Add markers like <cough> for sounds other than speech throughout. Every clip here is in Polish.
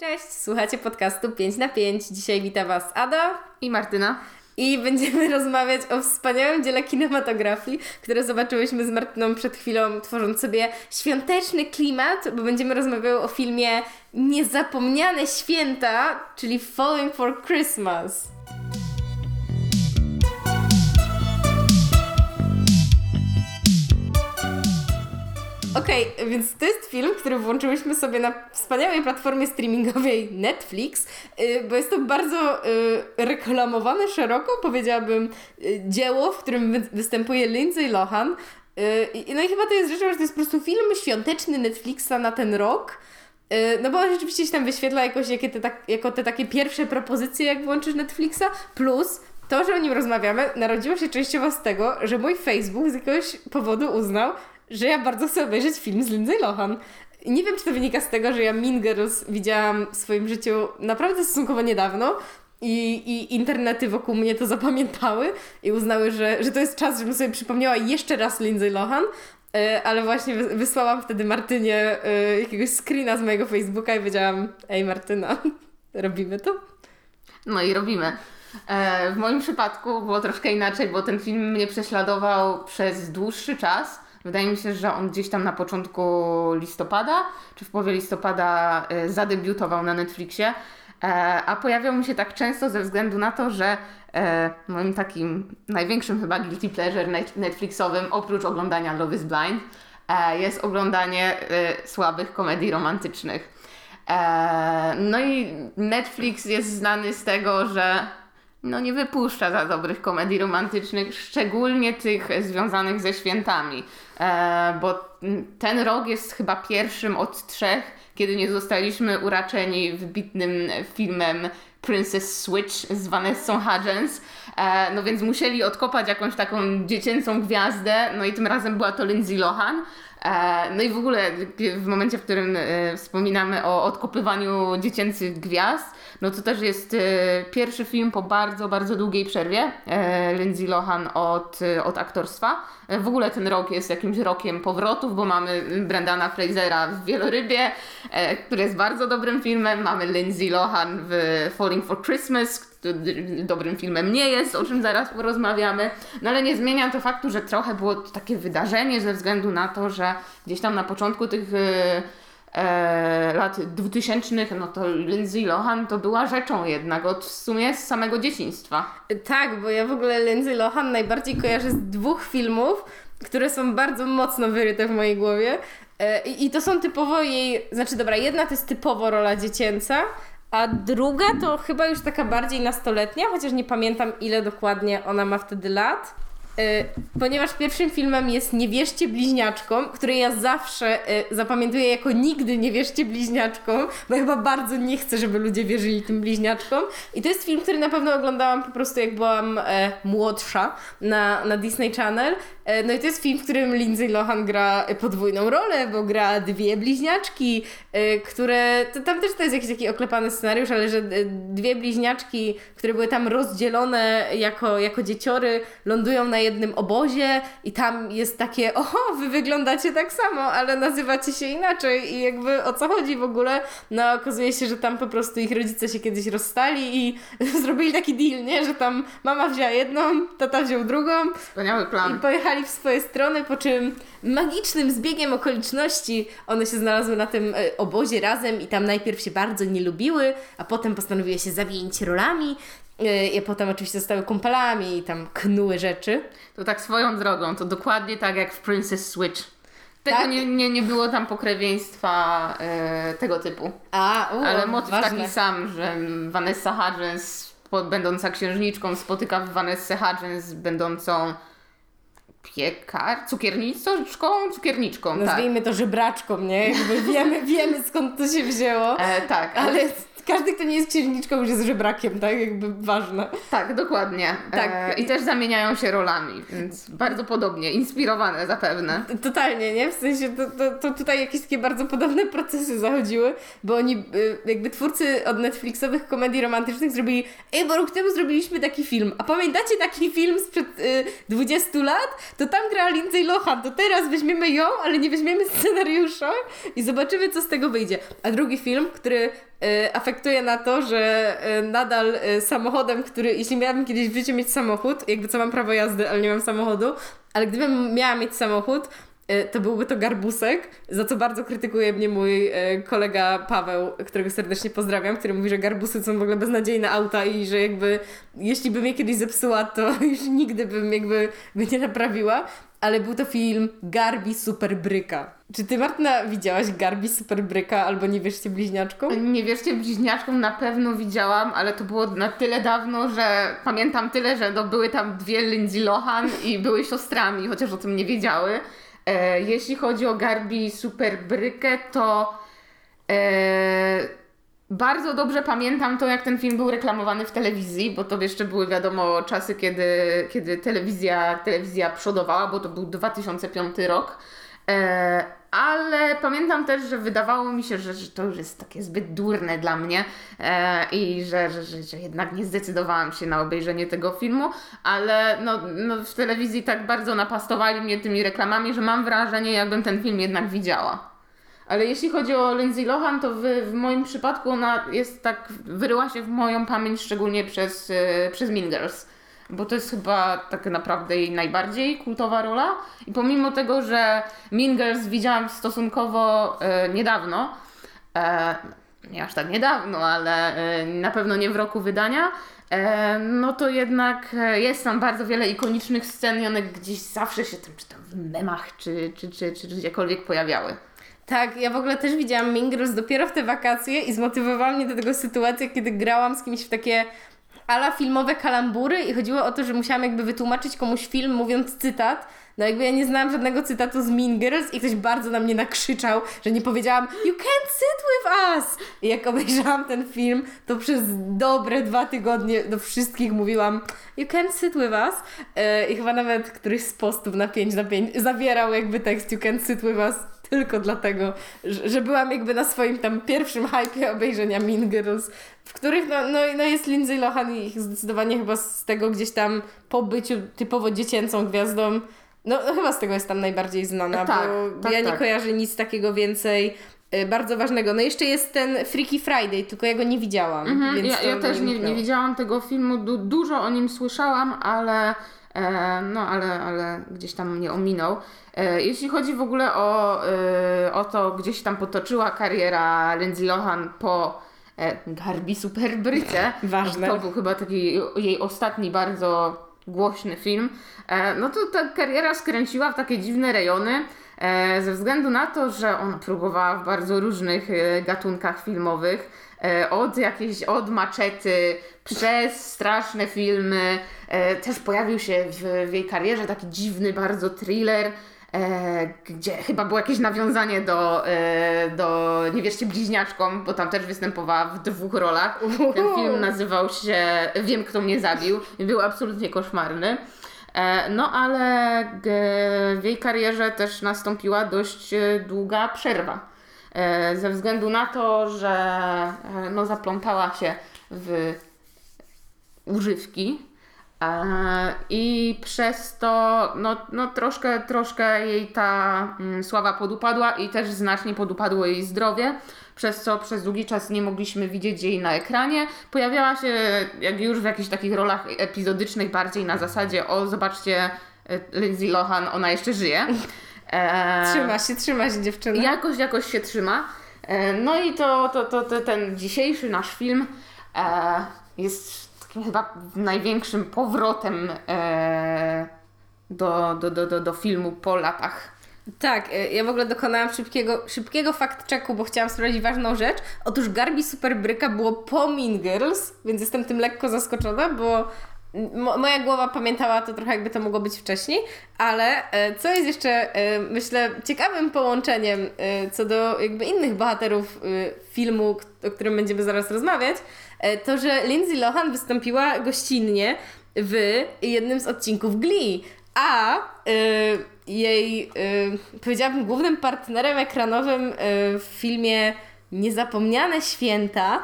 Cześć, słuchacie podcastu 5 na 5. Dzisiaj wita Was Ada i Martyna. I będziemy <laughs> rozmawiać o wspaniałym dziele kinematografii, które zobaczyłyśmy z Martyną przed chwilą, tworząc sobie świąteczny klimat, bo będziemy rozmawiały o filmie Niezapomniane Święta, czyli Falling for Christmas. Okej, okay, więc to jest film, który włączyłyśmy sobie na wspaniałej platformie streamingowej Netflix, y, bo jest to bardzo y, reklamowane szeroko, powiedziałabym, y, dzieło, w którym występuje Lindsay Lohan. No i chyba to jest rzeczą, że to jest po prostu film świąteczny Netflixa na ten rok. No bo rzeczywiście się tam wyświetla jakoś jakie te, tak, jako te takie pierwsze propozycje, jak włączysz Netflixa, plus to, że o nim rozmawiamy, narodziło się częściowo z tego, że mój Facebook z jakiegoś powodu uznał, że ja bardzo chcę obejrzeć film z Lindsay Lohan. Nie wiem, czy to wynika z tego, że ja Mean Girls widziałam w swoim życiu naprawdę stosunkowo niedawno i, i internety wokół mnie to zapamiętały i uznały, że, że to jest czas, żebym sobie przypomniała jeszcze raz Lindsay Lohan, e, ale właśnie wysłałam wtedy Martynie e, jakiegoś screena z mojego Facebooka i powiedziałam, ej Martyna, <laughs> robimy to? No i robimy. E, w moim przypadku było troszkę inaczej, bo ten film mnie prześladował przez dłuższy czas Wydaje mi się, że on gdzieś tam na początku listopada, czy w połowie listopada e, zadebiutował na Netflixie, e, a pojawiał mi się tak często ze względu na to, że e, moim takim największym chyba guilty pleasure Netflixowym, oprócz oglądania Love is Blind, jest oglądanie słabych komedii romantycznych. No i Netflix jest znany z tego, że no nie wypuszcza za dobrych komedii romantycznych, szczególnie tych związanych ze świętami. E, bo ten rok jest chyba pierwszym od trzech, kiedy nie zostaliśmy uraczeni wybitnym filmem Princess Switch z Vanessa Hudgens. E, no więc musieli odkopać jakąś taką dziecięcą gwiazdę, no i tym razem była to Lindsay Lohan. E, no i w ogóle w momencie, w którym e, wspominamy o odkopywaniu dziecięcych gwiazd, no to też jest e, pierwszy film po bardzo, bardzo długiej przerwie Lindsay Lohan od, od aktorstwa. W ogóle ten rok jest jakimś rokiem powrotów, bo mamy Brendana Frasera w Wielorybie, który jest bardzo dobrym filmem. Mamy Lindsay Lohan w Falling for Christmas, dobrym filmem nie jest, o czym zaraz porozmawiamy. No ale nie zmienia to faktu, że trochę było to takie wydarzenie ze względu na to, że gdzieś tam na początku tych e, e lat 2000, no to Lindsay Lohan to była rzeczą jednak od w sumie z samego dzieciństwa. Tak, bo ja w ogóle Lindsay Lohan najbardziej kojarzę z dwóch filmów, które są bardzo mocno wyryte w mojej głowie. E, I to są typowo jej, znaczy dobra, jedna to jest typowo rola dziecięca, a druga to chyba już taka bardziej nastoletnia, chociaż nie pamiętam ile dokładnie ona ma wtedy lat. Y, ponieważ pierwszym filmem jest Nie wierzcie bliźniaczkom, który ja zawsze y, zapamiętuję jako nigdy nie wierzcie bliźniaczkom, bo ja chyba bardzo nie chcę, żeby ludzie wierzyli tym bliźniaczkom. I to jest film, który na pewno oglądałam po prostu jak byłam e, młodsza na, na Disney Channel. E, no i to jest film, w którym Lindsay Lohan gra podwójną rolę, bo gra dwie bliźniaczki, e, które... To, tam też to jest jakiś taki oklepany scenariusz, ale że dwie bliźniaczki, które były tam rozdzielone jako, jako dzieciory, lądują na jednym obozie i tam jest takie, <laughs> oho, wy wyglądacie tak samo, ale nazywacie się inaczej i jakby o co chodzi w ogóle? No okazuje się, że tam po prostu ich rodzice się kiedyś rozstali i <laughs> zrobili taki deal, nie? Że tam mama wzięła jedną, tata wziął drugą. Wspaniały plan. I pojechali w swoje strony, po czym magicznym zbiegiem okoliczności one się znalazły na tym e, obozie razem i tam najpierw się bardzo nie lubiły, a potem postanowiły się zawieńć rolami I potem oczywiście zostały kumpelami i tam knuły rzeczy. To tak swoją drogą, to dokładnie tak jak w Princess Switch. Tego tak? nie, nie, nie było tam pokrewieństwa e, tego typu. A, u, Ale motyw ważne. taki sam, że Vanessa Hudgens, będąca księżniczką, spotyka Vanessa Hudgens, będącą piekar, cukierniczką, cukierniczką. Nazwijmy tak. to żebraczką, nie? Jakby wiemy, wiemy skąd to się wzięło. E, tak. Ale każdy, kto nie jest księżniczką, już jest żebrakiem, tak? Jakby ważne. Tak, dokładnie. Tak. E, I też zamieniają się rolami, więc bardzo podobnie, inspirowane zapewne. Totalnie, nie? W sensie to, to, to tutaj jakieś takie bardzo podobne procesy zachodziły, bo oni, y, jakby twórcy od Netflixowych komedii romantycznych zrobili, ej, bo rok temu zrobiliśmy taki film, a pamiętacie taki film sprzed y, 20 lat? To tam gra Lindsay Lohan, to teraz weźmiemy ją, ale nie weźmiemy scenariusza i zobaczymy, co z tego wyjdzie. A drugi film, który afektuje na to, że e, nadal e, samochodem, który, jeśli miałabym kiedyś w życiu mieć samochód, jakby co mam prawo jazdy, ale nie mam samochodu, ale gdybym miała mieć samochód, e, to byłby to garbusek, za co bardzo krytykuje mnie mój e, kolega Paweł, którego serdecznie pozdrawiam, który mówi, że garbusy są w ogóle beznadziejne auta i że jakby jeśli bym je kiedyś zepsuła, to <laughs> już nigdy bym jakby go nie naprawiła. Ale był to film Garbi Superbryka. Czy ty, Martyna, widziałaś Garbi Superbryka albo Nie wierzcie bliźniaczkom? Nie wierzcie, bliźniaczką na pewno widziałam, ale to było na tyle dawno, że pamiętam tyle, że no, były tam dwie Lindsay Lohan i były siostrami, chociaż o tym nie wiedziały. E, jeśli chodzi o Garbi Superbrykę, to e, bardzo dobrze pamiętam to, jak ten film był reklamowany w telewizji, bo to jeszcze były wiadomo czasy, kiedy, kiedy telewizja, telewizja przodowała, bo to był 2005 rok. E, ale pamiętam też, że wydawało mi się, że, że to już jest takie zbyt durne dla mnie e, i że, że, że, jednak nie zdecydowałam się na obejrzenie tego filmu, ale no, no w telewizji tak bardzo napastowali mnie tymi reklamami, że mam wrażenie, jakbym ten film jednak widziała. Ale jeśli chodzi o Lindsay Lohan, to w, w moim przypadku ona jest tak, wyryła się w moją pamięć szczególnie przez, e, przez Mean Girls. Bo to jest chyba tak naprawdę jej najbardziej kultowa rola. I pomimo tego, że Mean Girls widziałam stosunkowo e, niedawno, e, nie aż tak niedawno, ale e, na pewno nie w roku wydania, no to jednak jest tam bardzo wiele ikonicznych scen i one gdzieś zawsze się tam, czy tam w memach, czy, czy, czy, czy gdziekolwiek pojawiały. Tak, ja w ogóle też widziałam Mean dopiero w te wakacje i zmotywowała mnie do tego sytuacja, kiedy grałam z kimś w takie ala filmowe kalambury i chodziło o to, że musiałam jakby wytłumaczyć komuś film mówiąc cytat. No jakby ja nie znałam żadnego cytatu z Mean Girls i ktoś bardzo na mnie nakrzyczał, że nie powiedziałam You can't sit with us! I jak obejrzałam ten film, to przez dobre dwa tygodnie do wszystkich mówiłam You can't sit with us. E, I chyba nawet któryś z postów na 5 na 5 zawierał jakby tekst You can't sit with us tylko dlatego, że, że byłam jakby na swoim tam pierwszym hypie obejrzenia Mean Girls, w których no, no, no jest Lindsay Lohan i zdecydowanie chyba z tego gdzieś tam po byciu typowo dziecięcą gwiazdą, no, no chyba z tego jest tam najbardziej znana, Tak, bo tak, ja nie tak. kojarzę nic takiego więcej y, bardzo ważnego. No jeszcze jest ten Freaky Friday, tylko ja go nie widziałam. Mhm, ja, ja też nie, nie widziałam tego filmu, du, dużo o nim słyszałam, ale, no, ale, ale gdzieś tam mnie ominął. E, jeśli chodzi w ogóle o, e, o to, gdzieś tam potoczyła kariera Lindsay Lohan po e, Garbi Superbryce, <laughs> Ważne. to był chyba taki jej ostatni bardzo głośny film, e, no to ta kariera skręciła w takie dziwne rejony. E, ze względu na to, że ona próbowała w bardzo różnych e, gatunkach filmowych, e, od jakiejś, od maczety, przez straszne filmy, e, też pojawił się w, w jej karierze taki dziwny bardzo thriller, e, gdzie chyba było jakieś nawiązanie do, e, do Nie wierzcie bliźniaczkom, bo tam też występowała w dwóch rolach. Ten film nazywał się Wiem kto mnie zabił i był absolutnie koszmarny. E, No ale w jej karierze też nastąpiła dość e, długa przerwa. E, Ze względu na to, że e, no, zaplątała się w używki e, i przez to no, no troszkę, troszkę jej ta mm, sława podupadła i też znacznie podupadło jej zdrowie, przez co przez długi czas nie mogliśmy widzieć jej na ekranie. Pojawiała się jak już w jakichś takich rolach epizodycznych bardziej na zasadzie o zobaczcie Lindsay Lohan, ona jeszcze żyje. E, Trzyma się, trzyma się dziewczyna. Jakoś, jakoś się trzyma. E, No i to, to, to, to ten dzisiejszy nasz film e, jest takim chyba największym powrotem e, do, do, do, do, do filmu po latach. Tak, y, ja w ogóle dokonałam szybkiego, szybkiego fact checku, bo chciałam sprawdzić ważną rzecz. Otóż Garbi Superbryka było po Mean Girls, więc jestem tym lekko zaskoczona, bo moja głowa pamiętała to trochę jakby to mogło być wcześniej, ale e, co jest jeszcze, e, myślę, ciekawym połączeniem e, co do jakby innych bohaterów filmu, o którym będziemy zaraz rozmawiać, to, że Lindsay Lohan wystąpiła gościnnie w jednym z odcinków Glee, a jej, powiedziałabym, głównym partnerem ekranowym w filmie Niezapomniane Święta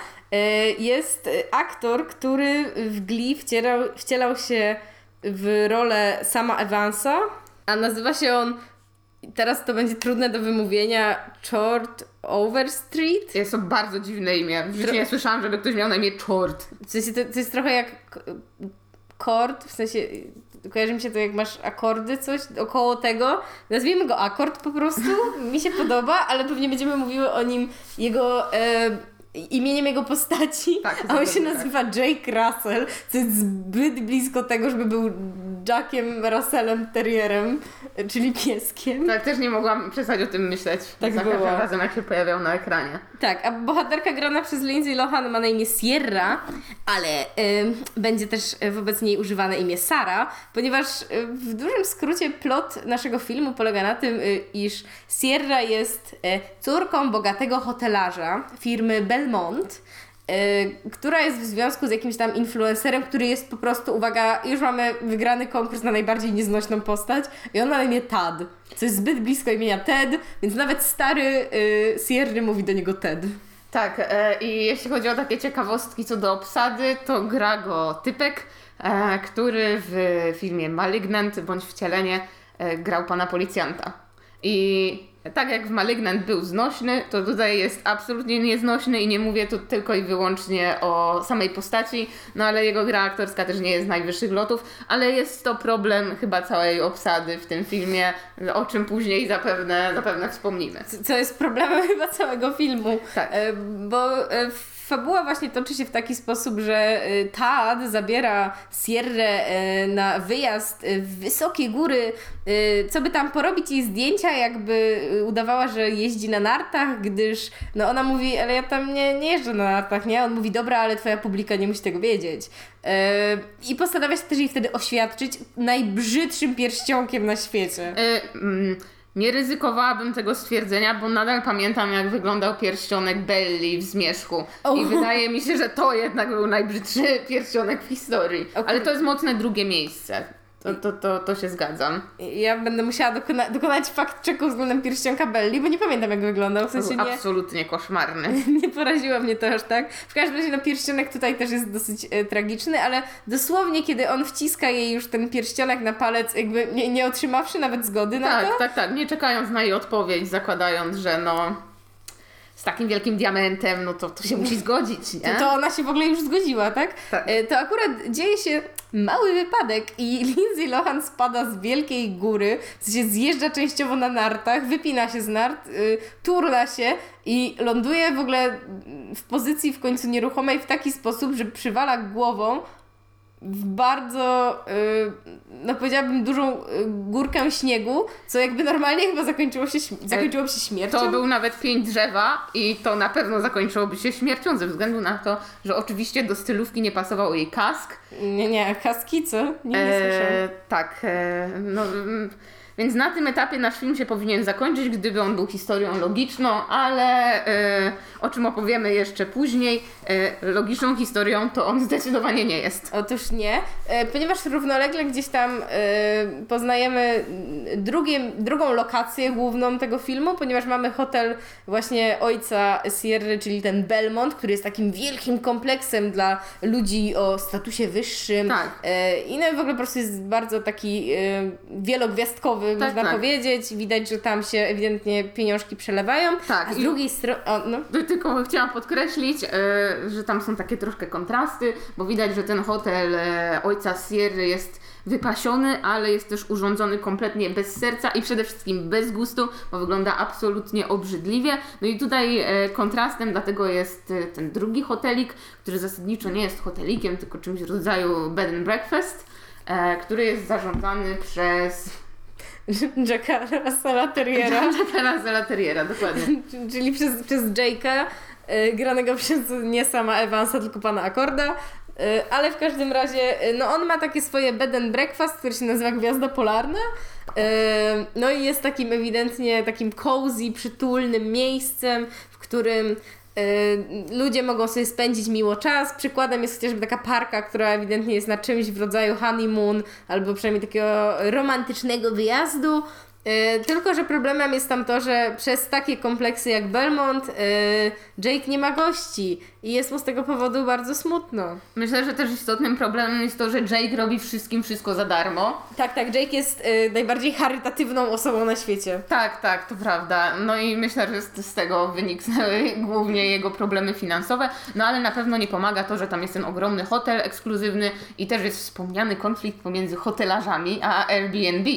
jest y, aktor, który w Glee wcierał, wcielał się w rolę sama Evansa, a nazywa się on teraz to będzie trudne do wymówienia, Short Overstreet. Jest to bardzo dziwne imię. W życiu nie słyszałam, żeby ktoś miał na imię Chort. W sensie to, to jest trochę jak kord, w sensie kojarzy mi się to jak masz akordy, coś około tego. Nazwijmy go akord po prostu. Mi się podoba, ale pewnie będziemy mówiły o nim jego... E, imieniem jego postaci, Tak, a on się tak. nazywa Jake Russell, co jest zbyt blisko tego, żeby był Jackiem Russellem Terrierem, czyli pieskiem. Tak, też nie mogłam przestać o tym myśleć. Tak za było. każdym razem, jak się pojawiał na ekranie. Tak, a bohaterka grana przez Lindsay Lohan ma na imię Sierra, ale ym, będzie też y, wobec niej używane imię Sara, ponieważ y, w dużym skrócie plot naszego filmu polega na tym, y, iż Sierra jest y, córką bogatego hotelarza firmy Belmont, y, która jest w związku z jakimś tam influencerem, który jest po prostu, uwaga, już mamy wygrany konkurs na najbardziej nieznośną postać i on ma na imię Tad, co jest zbyt blisko imienia Ted, więc nawet stary y, Sierry mówi do niego Ted. Tak, e, i jeśli chodzi o takie ciekawostki co do obsady, to gra go typek, e, który w filmie Malignant bądź Wcielenie e, grał pana policjanta. I tak jak w Malignant był znośny, to tutaj jest absolutnie nieznośny i nie mówię tu tylko i wyłącznie o samej postaci, no ale jego gra aktorska też nie jest z najwyższych lotów, ale jest to problem chyba całej obsady w tym filmie, o czym później zapewne, zapewne wspomnimy. Co- jest problemem <laughs> chyba całego filmu. Tak. E, Bo e, fabuła właśnie toczy się w taki sposób, że e, Tad zabiera Sierrę e, na wyjazd e, w wysokie góry, co by tam porobić jej zdjęcia, jakby udawała, że jeździ na nartach, gdyż no ona mówi, ale ja tam nie, nie jeżdżę na nartach, nie? On mówi, dobra, ale twoja publika nie musi tego wiedzieć. I postanawia się też jej wtedy oświadczyć najbrzydszym pierścionkiem na świecie. Y, mm, nie ryzykowałabym tego stwierdzenia, bo nadal pamiętam, jak wyglądał pierścionek Belli w Zmierzchu. O. I wydaje mi się, że to jednak był najbrzydszy <laughs> pierścionek w historii. O Ale to jest mocne drugie miejsce. To, to, to, to się zgadzam. Ja będę musiała dokona- dokonać fakt checku względem pierścionka Belli, bo nie pamiętam jak wyglądał. W To sensie był nie, absolutnie koszmarny. <laughs> nie poraziło mnie to aż tak. W każdym razie no, pierścionek tutaj też jest dosyć e, tragiczny, ale dosłownie kiedy on wciska jej już ten pierścionek na palec, jakby nie, nie otrzymawszy nawet zgody na Tak, to. tak, tak. Nie czekając na jej odpowiedź, zakładając, że no z takim wielkim diamentem, no to, to się musi zgodzić, nie? To, ona się w ogóle już zgodziła, tak? Tak. E, To akurat dzieje się mały wypadek i <laughs> Lindsay Lohan spada z wielkiej góry, w sensie zjeżdża częściowo na nartach, wypina się z nart, y, turla się i ląduje w ogóle w pozycji w końcu nieruchomej w taki sposób, że przywala głową w bardzo, y, no powiedziałabym, dużą y, górkę śniegu, co jakby normalnie chyba zakończyło się, śm- zakończyłoby się śmiercią. To był nawet pięć drzewa i to na pewno zakończyłoby się śmiercią ze względu na to, że oczywiście do stylówki nie pasował jej kask. Nie, nie, kaski, co? Nie, nie słyszałam. E, tak, e, no, mm, więc na tym etapie nasz film się powinien zakończyć, gdyby on był historią logiczną, ale e, o czym opowiemy jeszcze później, e, logiczną historią to on zdecydowanie nie jest. Otóż nie, e, ponieważ równolegle gdzieś tam e, poznajemy drugie, drugą lokację główną tego filmu, ponieważ mamy hotel właśnie ojca Sierry, czyli ten Belmont, który jest takim wielkim kompleksem dla ludzi o statusie wyższym. Tak. E, I no w ogóle po prostu jest bardzo taki e, Tak, można tak. powiedzieć. Widać, że tam się ewidentnie pieniążki przelewają. Tak, A z drugiej strony... No. Tylko chciałam podkreślić, e, że tam są takie troszkę kontrasty, bo widać, że ten hotel e, ojca Sierry jest wypasiony, ale jest też urządzony kompletnie bez serca i przede wszystkim bez gustu, bo wygląda absolutnie obrzydliwie. No i tutaj e, kontrastem dlatego jest e, ten drugi hotelik, który zasadniczo nie jest hotelikiem, tylko czymś w rodzaju bed and breakfast, e, który jest zarządzany przez <laughs> Jacka Russella Terriera. <laughs> Jacka Zalateriera, dokładnie. <laughs> Czyli przez, przez Jake'a, y, granego przez nie sama Evansa, tylko pana Akorda. Y, ale w każdym razie, y, no on ma takie swoje bed and breakfast, które się nazywa Gwiazda Polarna. No i jest takim ewidentnie takim cozy, przytulnym miejscem, w którym ludzie mogą sobie spędzić miło czas. Przykładem jest chociażby taka parka, która ewidentnie jest na czymś w rodzaju honeymoon, albo przynajmniej takiego romantycznego wyjazdu. E, tylko, że problemem jest tam to, że przez takie kompleksy jak Belmont e, Jake nie ma gości i jest mu z tego powodu bardzo smutno. Myślę, że też istotnym problemem jest to, że Jake robi wszystkim wszystko za darmo. Tak, tak, Jake jest e, najbardziej charytatywną osobą na świecie. Tak, tak, to prawda. No i myślę, że z, z tego wyniknęły głównie jego problemy finansowe, no ale na pewno nie pomaga to, że tam jest ten ogromny hotel ekskluzywny i też jest wspomniany konflikt pomiędzy hotelarzami a Airbnb.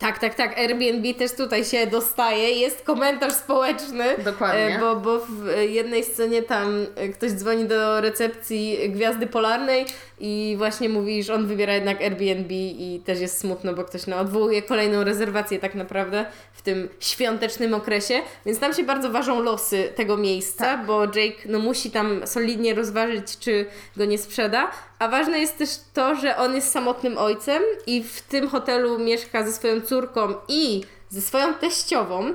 Tak, tak, tak. Airbnb też tutaj się dostaje. Jest komentarz społeczny. Dokładnie. e, Bo, bo w jednej scenie tam e, ktoś dzwoni do recepcji Gwiazdy Polarnej i właśnie mówi, że on wybiera jednak Airbnb i też jest smutno, bo ktoś no, odwołuje kolejną rezerwację tak naprawdę w tym świątecznym okresie. Więc tam się bardzo ważą losy tego miejsca, Tak. bo Jake no, musi tam solidnie rozważyć, czy go nie sprzeda. A ważne jest też to, że on jest samotnym ojcem i w tym hotelu mieszka ze swoją córką i ze swoją teściową,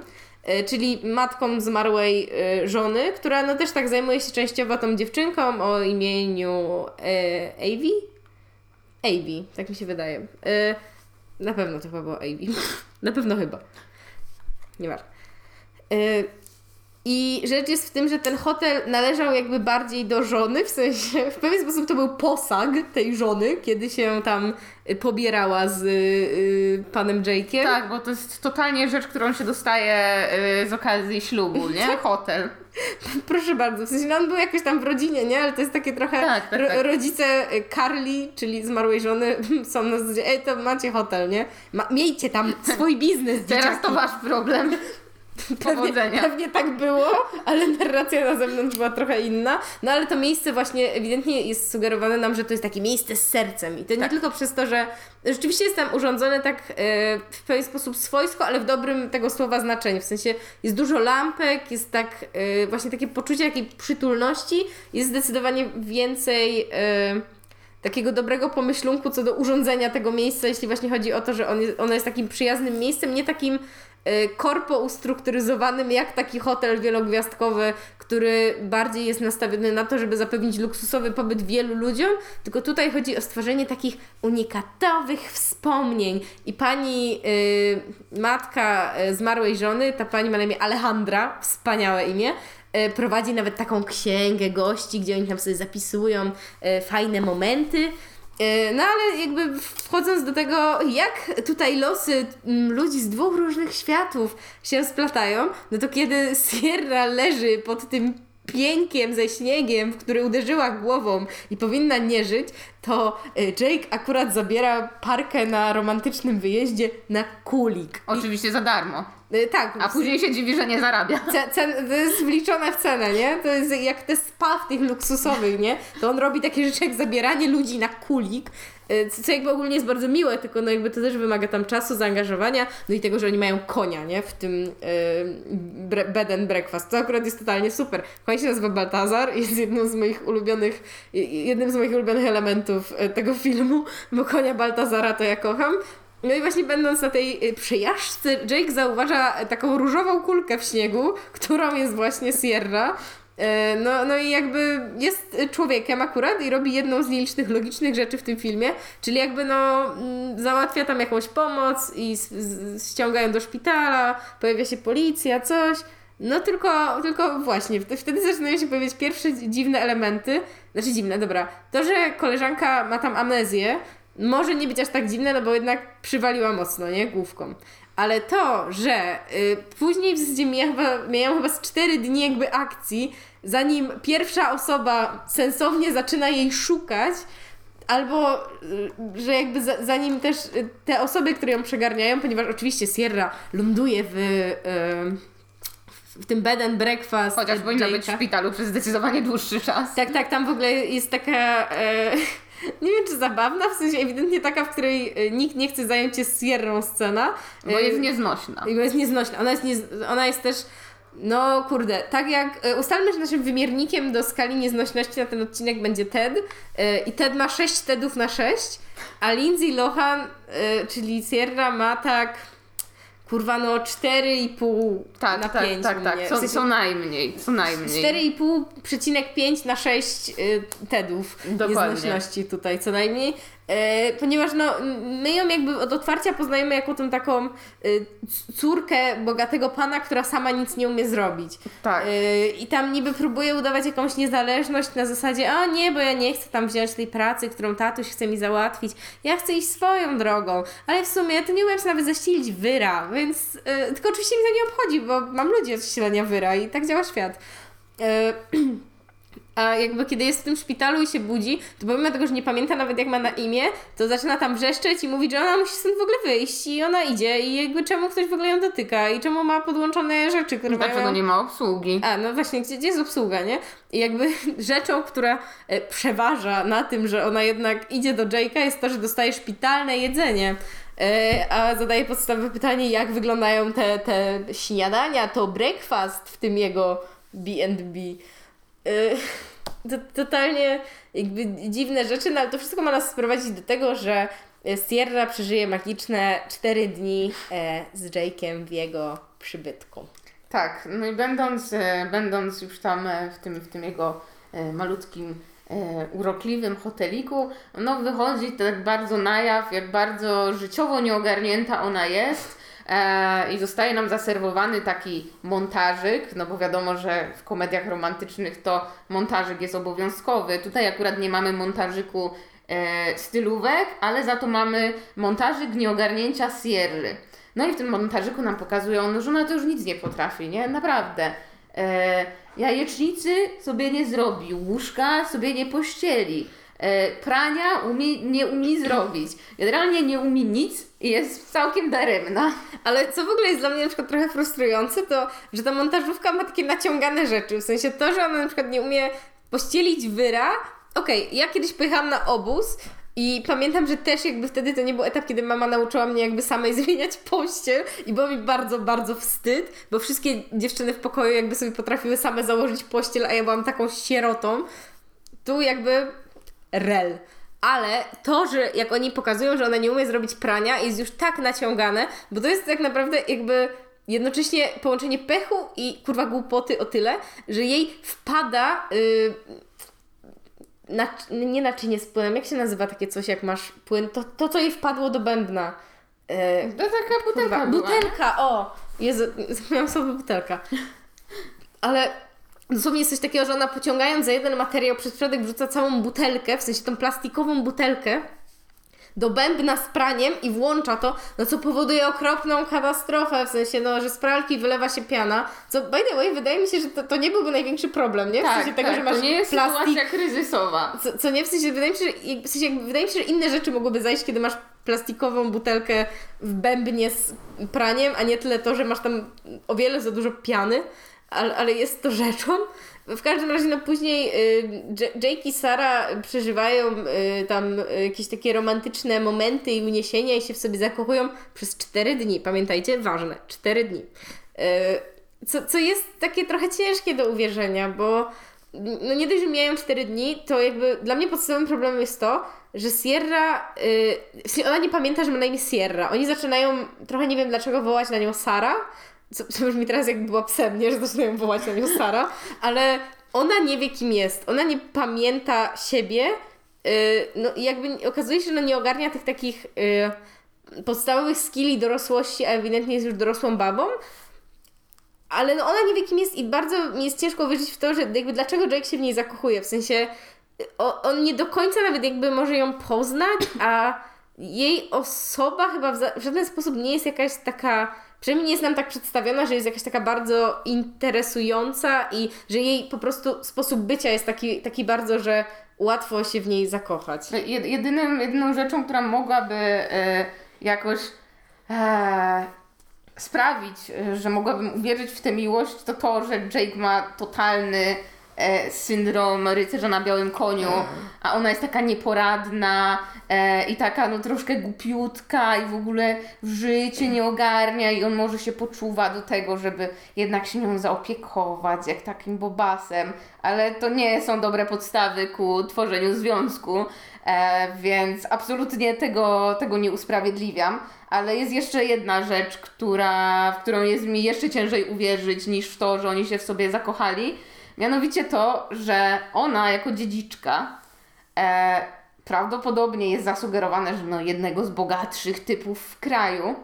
czyli matką zmarłej e, żony, która no też tak zajmuje się częściowo tą dziewczynką o imieniu e, Avi? Avi, tak mi się wydaje. E, na pewno to chyba było Avi. <laughs> na pewno chyba. Nieważne. E, i rzecz jest w tym, że ten hotel należał jakby bardziej do żony, w sensie w pewien sposób to był posag tej żony, kiedy się tam y, pobierała z y, panem Jake'iem. Tak, bo to jest totalnie rzecz, którą się dostaje y, z okazji ślubu, nie? Hotel. <laughs> Proszę bardzo, w sensie no on był jakoś tam w rodzinie, nie? Ale to jest takie trochę Tak, tak, tak. rodzice y, Carly, czyli zmarłej żony, <laughs> są na zasadzie, ej, to macie hotel, nie? Ma- miejcie tam swój biznes, Teraz to wasz problem. <laughs> <laughs> Pewnie, Powodzenia. pewnie tak było, ale narracja na zewnątrz była trochę inna. No ale to miejsce właśnie ewidentnie jest sugerowane nam, że to jest takie miejsce z sercem. I to nie Tak. tylko przez to, że rzeczywiście jest tam urządzone tak e, w pewien sposób swojsko, ale w dobrym tego słowa znaczeniu. W sensie jest dużo lampek, jest tak e, właśnie takie poczucie jakiej przytulności, jest zdecydowanie więcej. E, takiego dobrego pomyślunku co do urządzenia tego miejsca, jeśli właśnie chodzi o to, że on jest, ono jest takim przyjaznym miejscem, nie takim korpo ustrukturyzowanym jak taki hotel wielogwiazdkowy, który bardziej jest nastawiony na to, żeby zapewnić luksusowy pobyt wielu ludziom, tylko tutaj chodzi o stworzenie takich unikatowych wspomnień. I pani y, matka y, zmarłej żony, ta pani ma na imię Alejandra, wspaniałe imię, y, prowadzi nawet taką księgę gości, gdzie oni tam sobie zapisują y, fajne momenty. Y, No ale jakby wchodząc do tego, jak tutaj losy mm, ludzi z dwóch różnych światów się splatają, no to kiedy Sierra leży pod tym piękiem ze śniegiem, w który uderzyła głową i powinna nie żyć, to y, Jake akurat zabiera parkę na romantycznym wyjeździe na kulik. Oczywiście za darmo. Y, Tak, A później się dziwi, że nie zarabia. Ce- Cen, to jest wliczone w cenę, nie? To jest jak te spa w tych luksusowych, nie? To on robi takie rzeczy jak zabieranie ludzi na kulik, co co jakby ogólnie jest bardzo miłe, tylko no jakby to też wymaga tam czasu, zaangażowania, no i tego, że oni mają konia, nie? W tym y, bre- bed and breakfast. To akurat jest totalnie super. Koń się nazywa Baltazar jest jedną z moich ulubionych, y, jednym z moich ulubionych elementów y, tego filmu, bo konia Baltazara to ja kocham. No i właśnie będąc na tej y, przejażdżce, Jake zauważa taką różową kulkę w śniegu, którą jest właśnie Sierra. E, No, no i jakby jest człowiekiem akurat i robi jedną z nielicznych logicznych rzeczy w tym filmie, czyli jakby no mm, załatwia tam jakąś pomoc i ściągają do szpitala, pojawia się policja, coś. No tylko, tylko właśnie, wt- wtedy zaczynają się pojawiać pierwsze dziwne elementy, znaczy dziwne, dobra, to, że koleżanka ma tam amnezję, może nie być aż tak dziwne, no bo jednak przywaliła mocno, nie? Główką. Ale to, że y, później w zasadzie mija chyba, mijają chyba z 4 dni jakby akcji, zanim pierwsza osoba sensownie zaczyna jej szukać, albo y, że jakby za, zanim też y, te osoby, które ją przegarniają, ponieważ oczywiście Sierra ląduje w, y, w tym bed and breakfast Chociaż powinna być w szpitalu przez zdecydowanie dłuższy czas. Tak, tak, tam w ogóle jest taka. E, nie wiem, czy zabawna, w sensie ewidentnie taka, w której e, nikt nie chce zająć się Sierrą scena. Bo E, jest nieznośna. bo jest nieznośna. Ona jest, nie, ona jest też. No kurde, tak jak e, ustalmy, że naszym wymiernikiem do skali nieznośności na ten odcinek będzie TED i TED ma 6 TEDów na 6, a Lindsay Lohan, czyli Sierra ma tak kurwa no 4,5 Tak, na tak, 5 tak, tak. mnie. W Co, sensie- co najmniej, co najmniej. 4,5,5 na 6 y, TEDów Dokładnie. nieznośności tutaj co najmniej. E, ponieważ no, my ją jakby od otwarcia poznajemy jako tą taką y, córkę bogatego pana, która sama nic nie umie zrobić. Tak. Y, I tam niby próbuje udawać jakąś niezależność na zasadzie, a nie, bo ja nie chcę tam wziąć tej pracy, którą tatuś chce mi załatwić. Ja chcę iść swoją drogą. Ale w sumie to nie umiem sobie nawet zaścielić wyra, więc... Tylko oczywiście mi to nie obchodzi, bo mam ludzi od ścielenia wyra i tak działa świat. <clears throat> A jakby kiedy jest w tym szpitalu i się budzi, to pomimo tego, że nie pamięta nawet jak ma na imię, to zaczyna tam wrzeszczeć i mówić, że ona musi stąd w ogóle wyjść i ona idzie i jakby czemu ktoś w ogóle ją dotyka i czemu ma podłączone rzeczy, które Dlaczego mają... nie ma obsługi? A, no właśnie, gdzie, gdzie jest obsługa, nie? I jakby <laughs> rzeczą, która e, przeważa na tym, że ona jednak idzie do Jake'a jest to, że dostaje szpitalne jedzenie. E, a zadaje podstawowe pytanie, jak wyglądają te, te śniadania, to breakfast w tym jego B&B. Y, <laughs> to, totalnie jakby dziwne rzeczy, no ale to wszystko ma nas sprowadzić do tego, że Sierra przeżyje magiczne 4 dni e, z Jake'em w jego przybytku. Tak, no i będąc, e, będąc już tam e, w tym, w tym jego e, malutkim, e, urokliwym hoteliku, no wychodzi tak bardzo na jaw, jak bardzo życiowo nieogarnięta ona jest. E, I zostaje nam zaserwowany taki montażyk, no bo wiadomo, że w komediach romantycznych to montażyk jest obowiązkowy. Tutaj akurat nie mamy montażyku e, stylówek, ale za to mamy montażyk nieogarnięcia Sierry. No i w tym montażyku nam pokazują, no, że ona to już nic nie potrafi, nie? Naprawdę. E, jajecznicy sobie nie zrobi, łóżka sobie nie pościeli. E, prania umie, nie umie zrobić. Generalnie nie umie nic i jest całkiem daremna. Ale co w ogóle jest dla mnie na przykład trochę frustrujące, to że ta montażówka ma takie naciągane rzeczy. W sensie to, że ona na przykład nie umie pościelić wyra. Okej, okay, ja kiedyś pojechałam na obóz i pamiętam, że też jakby wtedy to nie był etap, kiedy mama nauczyła mnie jakby samej <laughs> zmieniać pościel i było mi bardzo, bardzo wstyd, bo wszystkie dziewczyny w pokoju jakby sobie potrafiły same założyć pościel, a ja byłam taką sierotą. Tu jakby rel. Ale to, że jak oni pokazują, że ona nie umie zrobić prania, jest już tak naciągane, bo to jest tak naprawdę jakby jednocześnie połączenie pechu i kurwa głupoty o tyle, że jej wpada. Yy, na, nie naczynie z płynem, jak się nazywa takie coś, jak masz płyn, to, to co jej wpadło do bębna. Yy, to taka butelka kurwa, Butelka, o! Jezu, zapomniałam sobie butelka. Ale Dosłownie jest coś takiego, że ona pociągając za jeden materiał przez środek wrzuca całą butelkę, w sensie tą plastikową butelkę do bębna z praniem i włącza to, no co powoduje okropną katastrofę, w sensie, no, że z pralki wylewa się piana, co by the way, wydaje mi się, że to, to nie byłby największy problem, nie? W tak, sensie tego, tak, że masz to nie jest plastik... sytuacja kryzysowa. Co, co nie, w sensie, wydaje mi się, że, w sensie, wydaje mi się, że inne rzeczy mogłyby zajść, kiedy masz plastikową butelkę w bębnie z praniem, a nie tyle to, że masz tam o wiele za dużo piany ale, ale jest to rzeczą. W każdym razie, no później y, Jake i Sara przeżywają y, tam jakieś takie romantyczne momenty i uniesienia i się w sobie zakochują przez 4 dni. Pamiętajcie, ważne, 4 dni. Y, co, co jest takie trochę ciężkie do uwierzenia, bo no nie dość, że mijają 4 dni, to jakby dla mnie podstawowym problemem jest to, że Sierra, ona nie pamięta, że ma na imię Sierra. Oni zaczynają, trochę nie wiem dlaczego, wołać na nią Sara, co, co brzmi teraz jak była psem, nie? Że zaczynają wołać na nią Sara, ale ona nie wie kim jest, ona nie pamięta siebie, yy, no jakby okazuje się, że nie ogarnia tych takich yy, podstawowych skilli dorosłości, a ewidentnie jest już dorosłą babą, ale no ona nie wie kim jest i bardzo mi jest ciężko wierzyć w to, że jakby dlaczego Jake się w niej zakochuje, w sensie o, on nie do końca nawet jakby może ją poznać, a jej osoba chyba w, w żaden sposób nie jest jakaś taka przynajmniej nie jest nam tak przedstawiona, że jest jakaś taka bardzo interesująca i że jej po prostu sposób bycia jest taki, taki bardzo, że łatwo się w niej zakochać. Jedynym, jedyną rzeczą, która mogłaby e, jakoś e, sprawić, e, że mogłabym uwierzyć w tę miłość, to to, że Jake ma totalny e, syndrom rycerza na białym koniu, a ona jest taka nieporadna e, i taka no troszkę głupiutka i w ogóle życie nie ogarnia i on może się poczuwa do tego, żeby jednak się nią zaopiekować jak takim bobasem, ale to nie są dobre podstawy ku tworzeniu związku, e, więc absolutnie tego, tego nie usprawiedliwiam. Ale jest jeszcze jedna rzecz, która, w którą jest mi jeszcze ciężej uwierzyć niż w to, że oni się w sobie zakochali Mianowicie to, że ona jako dziedziczka e, prawdopodobnie jest zasugerowane, że no jednego z bogatszych typów w kraju,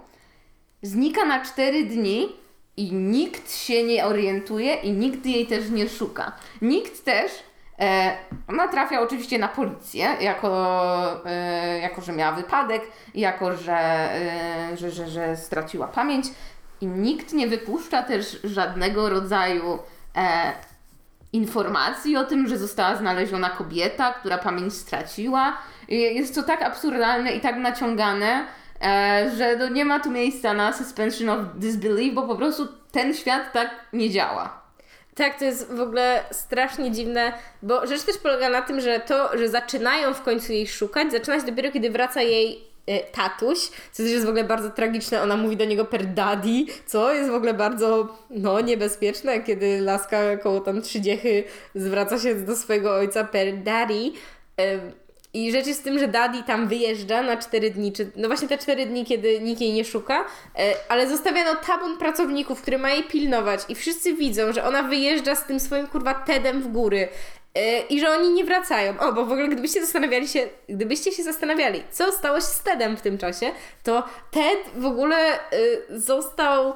znika na 4 dni i nikt się nie orientuje i nikt jej też nie szuka. Nikt też E, ona trafia oczywiście na policję, jako, e, jako że miała wypadek, jako że, e, że, że, że straciła pamięć i nikt nie wypuszcza też żadnego rodzaju e, informacji o tym, że została znaleziona kobieta, która pamięć straciła. Jest to tak absurdalne i tak naciągane, e, że no nie ma tu miejsca na suspension of disbelief, bo po prostu ten świat tak nie działa. Tak, to jest w ogóle strasznie dziwne, bo rzecz też polega na tym, że to, że zaczynają w końcu jej szukać, zaczyna się dopiero kiedy wraca jej y, tatuś, co jest w ogóle bardzo tragiczne. Ona mówi do niego per daddy, co jest w ogóle bardzo no, niebezpieczne, kiedy laska koło tam trzydziechy zwraca się do swojego ojca per daddy. I rzecz jest w tym, że Daddy tam wyjeżdża na 4 dni, czy no właśnie te 4 dni, kiedy nikt jej nie szuka, e, ale zostawiano tabun pracowników, który ma jej pilnować i wszyscy widzą, że ona wyjeżdża z tym swoim kurwa Tedem w góry e, i że oni nie wracają. O, bo w ogóle gdybyście zastanawiali się, gdybyście się zastanawiali, co stało się z Tedem w tym czasie, to Ted w ogóle e, został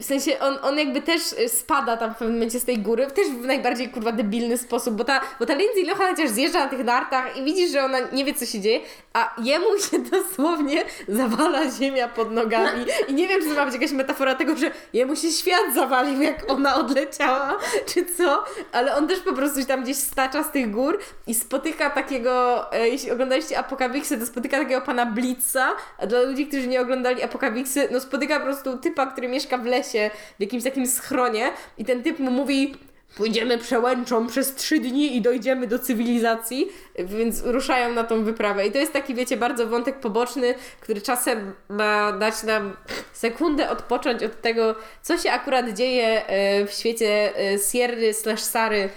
w sensie on, on jakby też y, spada tam w pewnym momencie z tej góry, też w najbardziej kurwa debilny sposób, bo ta, bo ta Lindsay Lohan chociaż zjeżdża na tych nartach i widzisz, że ona nie wie co się dzieje, a jemu się <laughs> dosłownie zawala ziemia pod nogami i nie wiem, czy to ma być jakaś metafora tego, że jemu się świat zawalił, jak ona odleciała, czy co, ale on też po prostu tam gdzieś stacza z tych gór i spotyka takiego, e, jeśli oglądaliście Apokawiksy, to spotyka takiego pana Blitza, a dla ludzi, którzy nie oglądali Apokawiksy, no spotyka po prostu typa, który mieszka w lesie, w jakimś takim schronie i ten typ mu mówi pójdziemy przełęczą przez trzy dni i dojdziemy do cywilizacji, więc ruszają na tą wyprawę. I to jest taki, wiecie, bardzo wątek poboczny, który czasem ma dać nam sekundę odpocząć od tego, co się akurat dzieje e, w świecie e, Sierry slash Sary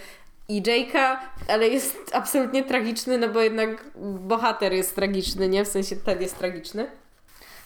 i Jake'a, ale jest absolutnie tragiczny, no bo jednak bohater jest tragiczny, nie? W sensie ten jest tragiczny.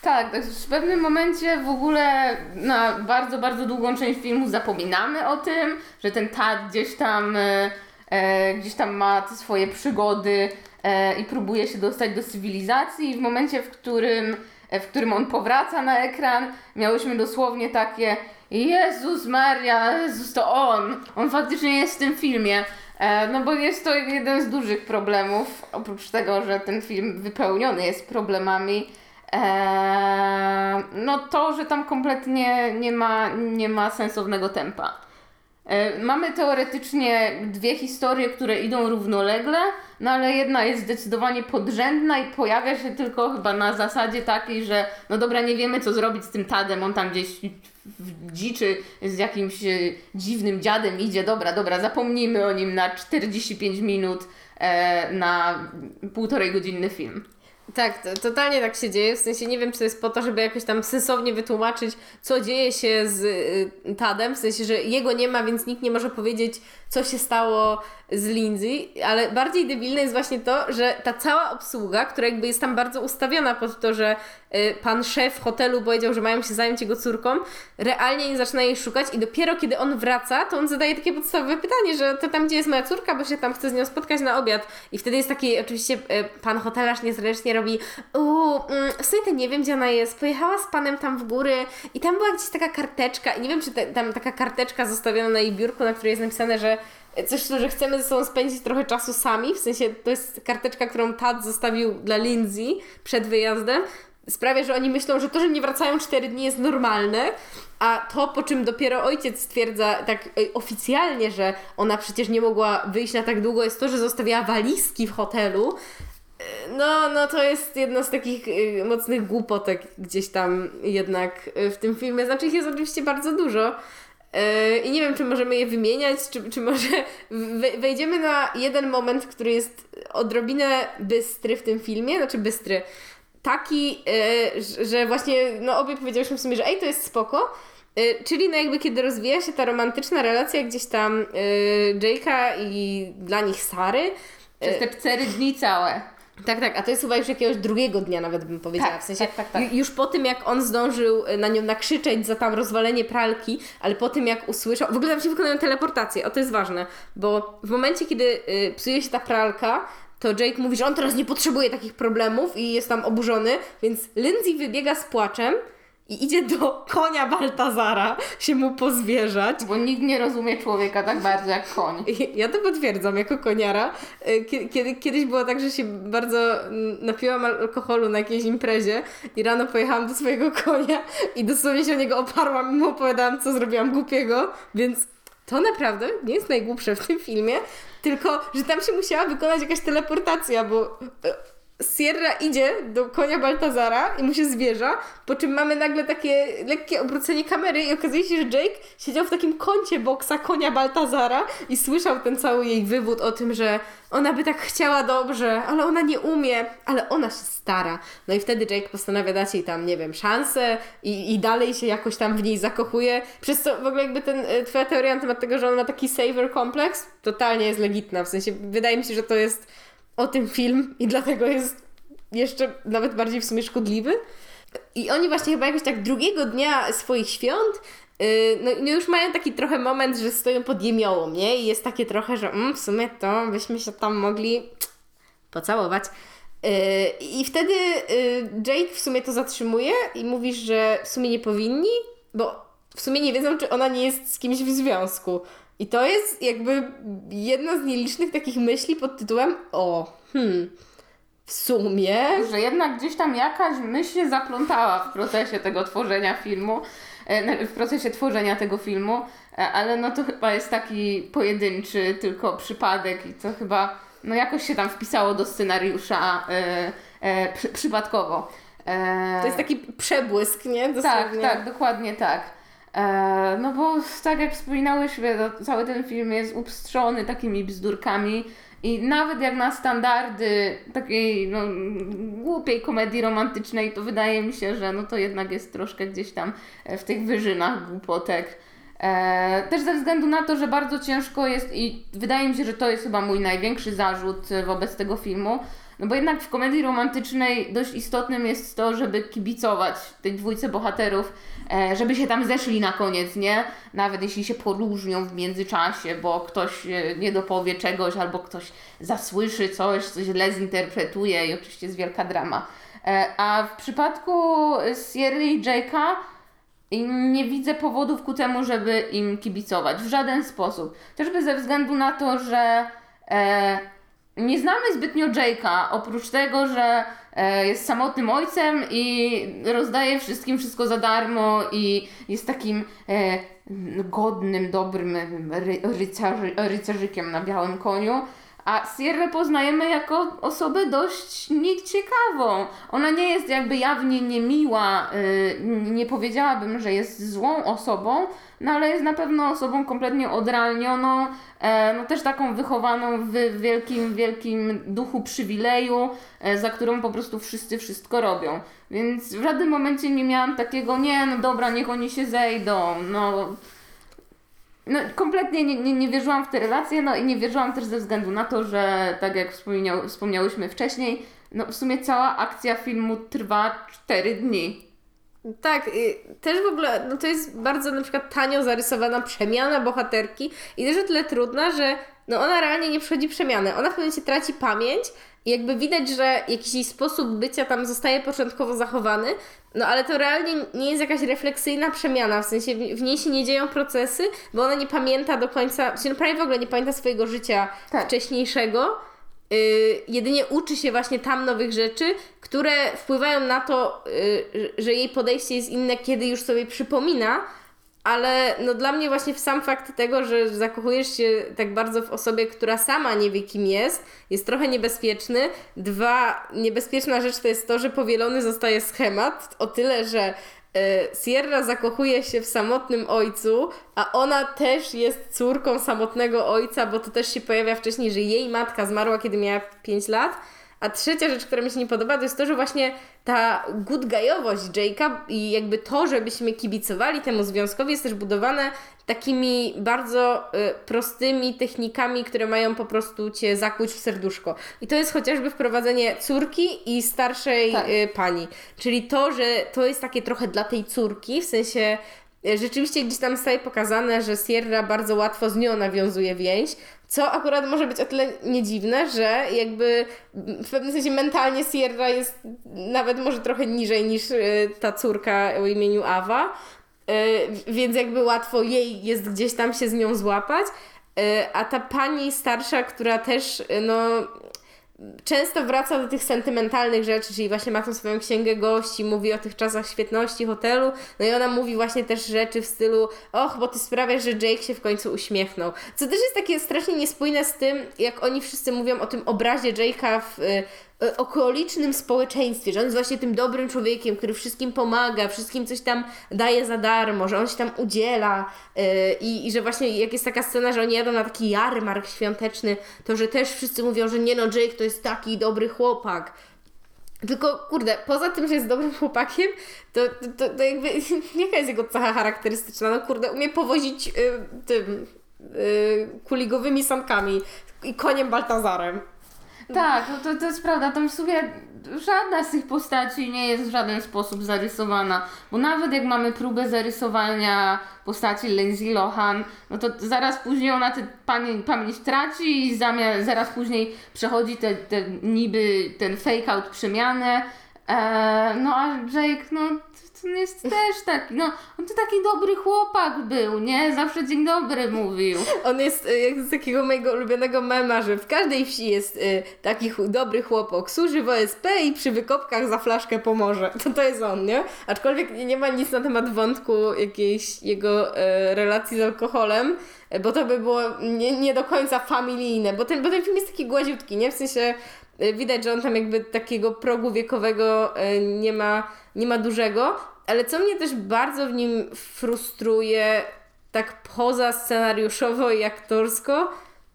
Tak, tak, w pewnym momencie w ogóle na bardzo, bardzo długą część filmu zapominamy o tym, że ten Tad gdzieś tam, e, e, gdzieś tam ma te swoje przygody e, i próbuje się dostać do cywilizacji. I w momencie, w którym, e, w którym on powraca na ekran, miałyśmy dosłownie takie Jezus Maria, Jezus to on, on faktycznie jest w tym filmie. E, no bo jest to jeden z dużych problemów, oprócz tego, że ten film wypełniony jest problemami, Eee, no to, że tam kompletnie nie ma, nie ma sensownego tempa. Eee, mamy teoretycznie dwie historie, które idą równolegle, no ale jedna jest zdecydowanie podrzędna i pojawia się tylko chyba na zasadzie takiej, że no dobra, nie wiemy co zrobić z tym Tadem, on tam gdzieś w dziczy z jakimś e, dziwnym dziadem idzie, dobra, dobra, zapomnijmy o nim na 45 minut e, na półtorej godzinny film. Tak, to, totalnie tak się dzieje. W sensie nie wiem, czy to jest po to, żeby jakoś tam sensownie wytłumaczyć, co dzieje się z y, Tadem. W sensie, że jego nie ma, więc nikt nie może powiedzieć, co się stało z Lindsay, ale bardziej debilne jest właśnie to, że ta cała obsługa, która jakby jest tam bardzo ustawiona pod to, że y, pan szef hotelu powiedział, że mają się zająć jego córką, realnie nie zaczyna jej szukać i dopiero kiedy on wraca, to on zadaje takie podstawowe pytanie, że to tam, gdzie jest moja córka, bo się tam chce z nią spotkać na obiad. I wtedy jest taki, oczywiście y, pan hotelarz niezręcznie robi uuu, mm, w sumie to nie wiem, gdzie ona jest, pojechała z panem tam w góry i tam była gdzieś taka karteczka i nie wiem, czy te, tam taka karteczka zostawiona na jej biurku, na której jest napisane, że coś, że chcemy ze sobą spędzić trochę czasu sami, w sensie to jest karteczka, którą Tad zostawił dla Lindsay przed wyjazdem, sprawia, że oni myślą, że to, że nie wracają 4 dni jest normalne, a to, po czym dopiero ojciec stwierdza tak oficjalnie, że ona przecież nie mogła wyjść na tak długo, jest to, że zostawiała walizki w hotelu. No, no to jest jedno z takich y, mocnych głupotek gdzieś tam jednak y, w tym filmie. Znaczy ich jest oczywiście bardzo dużo, I nie wiem, czy możemy je wymieniać, czy, czy może wejdziemy na jeden moment, który jest odrobinę bystry w tym filmie, znaczy bystry. Taki, yy, że właśnie, no obie powiedziałyśmy w sumie, że ej, to jest spoko. Yy, czyli no jakby kiedy rozwija się ta romantyczna relacja gdzieś tam Jake'a i dla nich Sary. Przez te cztery dni całe. Tak, tak, a to jest chyba już jakiegoś drugiego dnia nawet bym powiedziała. Tak, w sensie tak, tak, tak. już po tym jak on zdążył e, na nią nakrzyczeć za tam rozwalenie pralki, ale po tym jak usłyszał, w ogóle tam się wykonują teleportacje, o to jest ważne, bo w momencie kiedy y, psuje się ta pralka, to Jake mówi, że on teraz nie potrzebuje takich problemów i jest tam oburzony, więc Lindsay wybiega z płaczem i idzie do konia Baltazara się mu pozwierzać. Bo nikt nie rozumie człowieka tak bardzo jak koń. Ja to potwierdzam jako koniara. Y, Kiedy, kiedyś było tak, że się bardzo napiłam alkoholu na jakiejś imprezie i rano pojechałam do swojego konia i dosłownie się o niego oparłam i mu opowiadałam, co zrobiłam głupiego, więc to naprawdę nie jest najgłupsze w tym filmie, tylko, że tam się musiała wykonać jakaś teleportacja, bo y, Sierra idzie do konia Baltazara i mu się zwierza, po czym mamy nagle takie lekkie obrócenie kamery i okazuje się, że Jake siedział w takim kącie boksa konia Baltazara i słyszał ten cały jej wywód o tym, że ona by tak chciała dobrze, ale ona nie umie, ale ona się stara. No i wtedy Jake postanawia dać jej tam, nie wiem, szansę i, i dalej się jakoś tam w niej zakochuje, przez co w ogóle jakby ten, e, twoja teoria na temat tego, że on ma taki saver kompleks, totalnie jest legitna, w sensie wydaje mi się, że to jest o tym film i dlatego jest jeszcze nawet bardziej w sumie szkodliwy. I oni właśnie chyba jakoś tak drugiego dnia swoich świąt yy, no, no już mają taki trochę moment, że stoją pod jemiołą, nie? I jest takie trochę, że mm, w sumie to byśmy się tam mogli pocałować. Yy, I wtedy yy, Jake w sumie to zatrzymuje i mówi, że w sumie nie powinni, bo w sumie nie wiedzą, czy ona nie jest z kimś w związku. I to jest jakby jedna z nielicznych takich myśli pod tytułem o, hmm, w sumie... Że jednak gdzieś tam jakaś myśl się zaplątała w procesie tego tworzenia filmu, e, w procesie tworzenia tego filmu, e, ale no to chyba jest taki pojedynczy tylko przypadek i to chyba no jakoś się tam wpisało do scenariusza e, e, przy, przypadkowo. E, to jest taki przebłysk, nie? Dosłownie. Tak, tak, dokładnie tak. E, no bo tak jak wspominałyśmy, to cały ten film jest upstrzony takimi bzdurkami i nawet jak na standardy takiej no, głupiej komedii romantycznej, to wydaje mi się, że no to jednak jest troszkę gdzieś tam w tych wyżynach głupotek. E, też ze względu na to, że bardzo ciężko jest i wydaje mi się, że to jest chyba mój największy zarzut wobec tego filmu, no bo jednak w komedii romantycznej dość istotnym jest to, żeby kibicować tej dwójce bohaterów, e, żeby się tam zeszli na koniec, nie? Nawet jeśli się poróżnią w międzyczasie, bo ktoś e, nie dopowie czegoś albo ktoś zasłyszy coś, coś źle zinterpretuje i oczywiście jest wielka drama. E, a w przypadku Sierra i Jake'a nie widzę powodów ku temu, żeby im kibicować w żaden sposób. Chociażby ze względu na to, że e, nie znamy zbytnio Jake'a, oprócz tego, że e, jest samotnym ojcem i rozdaje wszystkim wszystko za darmo i jest takim e, godnym, dobrym ry, rycerzy, rycerzykiem na białym koniu. A Sierra poznajemy jako osobę dość nieciekawą. Ona nie jest jakby jawnie niemiła, yy, nie powiedziałabym, że jest złą osobą, no ale jest na pewno osobą kompletnie odrealnioną, e, no też taką wychowaną w wielkim, wielkim duchu przywileju, e, za którą po prostu wszyscy wszystko robią. Więc w żadnym momencie nie miałam takiego, nie, no dobra, niech oni się zejdą, no no, kompletnie nie, nie, nie wierzyłam w te relacje, no i nie wierzyłam też ze względu na to, że tak jak wspomniał, wspomniałyśmy wcześniej, no w sumie cała akcja filmu trwa 4 dni. Tak, też w ogóle no to jest bardzo na przykład tanio zarysowana przemiana bohaterki i też o tyle trudna, że no ona realnie nie przechodzi przemiany. Ona w pewnym momencie traci pamięć i jakby widać, że jakiś sposób bycia tam zostaje początkowo zachowany, no ale to realnie nie jest jakaś refleksyjna przemiana, w sensie w, niej się nie dzieją procesy, bo ona nie pamięta do końca, w sensie no prawie w ogóle nie pamięta swojego życia tak. wcześniejszego. Yy, jedynie uczy się właśnie tam nowych rzeczy, które wpływają na to, yy, że jej podejście jest inne, kiedy już sobie przypomina, ale no dla mnie właśnie sam fakt tego, że zakochujesz się tak bardzo w osobie, która sama nie wie kim jest, jest trochę niebezpieczny. Dwa, niebezpieczna rzecz to jest to, że powielony zostaje schemat o tyle, że Sierra zakochuje się w samotnym ojcu, a ona też jest córką samotnego ojca, bo to też się pojawia wcześniej, że jej matka zmarła, kiedy miała 5 lat a trzecia rzecz, która mi się nie podoba, to jest to, że właśnie ta good guyowość Jake'a i jakby to, żebyśmy kibicowali temu związkowi jest też budowane takimi bardzo y, prostymi technikami, które mają po prostu Cię zakuć w serduszko. I to jest chociażby wprowadzenie córki i starszej tak. y, pani. Czyli to, że to jest takie trochę dla tej córki, w sensie y, rzeczywiście gdzieś tam staje pokazane, że Sierra bardzo łatwo z nią nawiązuje więź, Co akurat może być o tyle niedziwne, że jakby w pewnym sensie mentalnie Sierra jest nawet może trochę niżej niż y, ta córka o imieniu Awa, y, więc jakby łatwo jej jest gdzieś tam się z nią złapać. Y, a ta pani starsza, która też, no, często wraca do tych sentymentalnych rzeczy, czyli właśnie ma tą swoją księgę gości, mówi o tych czasach świetności hotelu, no i ona mówi właśnie też rzeczy w stylu och, bo ty sprawiasz, że Jake się w końcu uśmiechnął. Co też jest takie strasznie niespójne z tym, jak oni wszyscy mówią o tym obrazie Jake'a w y, okolicznym społeczeństwie, że on jest właśnie tym dobrym człowiekiem, który wszystkim pomaga, wszystkim coś tam daje za darmo, że on się tam udziela y, i, i że właśnie jak jest taka scena, że oni jadą na taki jarmark świąteczny, to że też wszyscy mówią, że nie no, Jake to jest taki dobry chłopak. Tylko, kurde, poza tym, że jest dobrym chłopakiem, to, to, to, jakby, <laughs> jaka jest jego cecha charakterystyczna? No kurde, umie powozić y, tym kuligowymi sankami i koniem Baltazarem. Tak, no to, to jest prawda. Tam w sumie żadna z tych postaci nie jest w żaden sposób zarysowana. Bo nawet jak mamy próbę zarysowania postaci Lindsay Lohan, no to zaraz później ona tę pamięć, traci i zamiast, zaraz później przechodzi te, te niby ten fake out przemianę. E, no a Jake, no to jest też taki, no on to taki dobry chłopak był, nie? Zawsze dzień dobry mówił. On jest y, jak z takiego mojego ulubionego mema, że w każdej wsi jest y, taki ch- dobry chłopak, służy w OSP i przy wykopkach za flaszkę pomoże. <laughs> To to jest on, nie? Aczkolwiek nie, ma nic na temat wątku jakiejś jego y, relacji z alkoholem, bo to by było nie, nie do końca familijne, bo ten, bo ten film jest taki gładziutki, nie? W sensie widać, że on tam jakby takiego progu wiekowego y, nie ma, nie ma dużego, ale co mnie też bardzo w nim frustruje, tak poza scenariuszowo i aktorsko,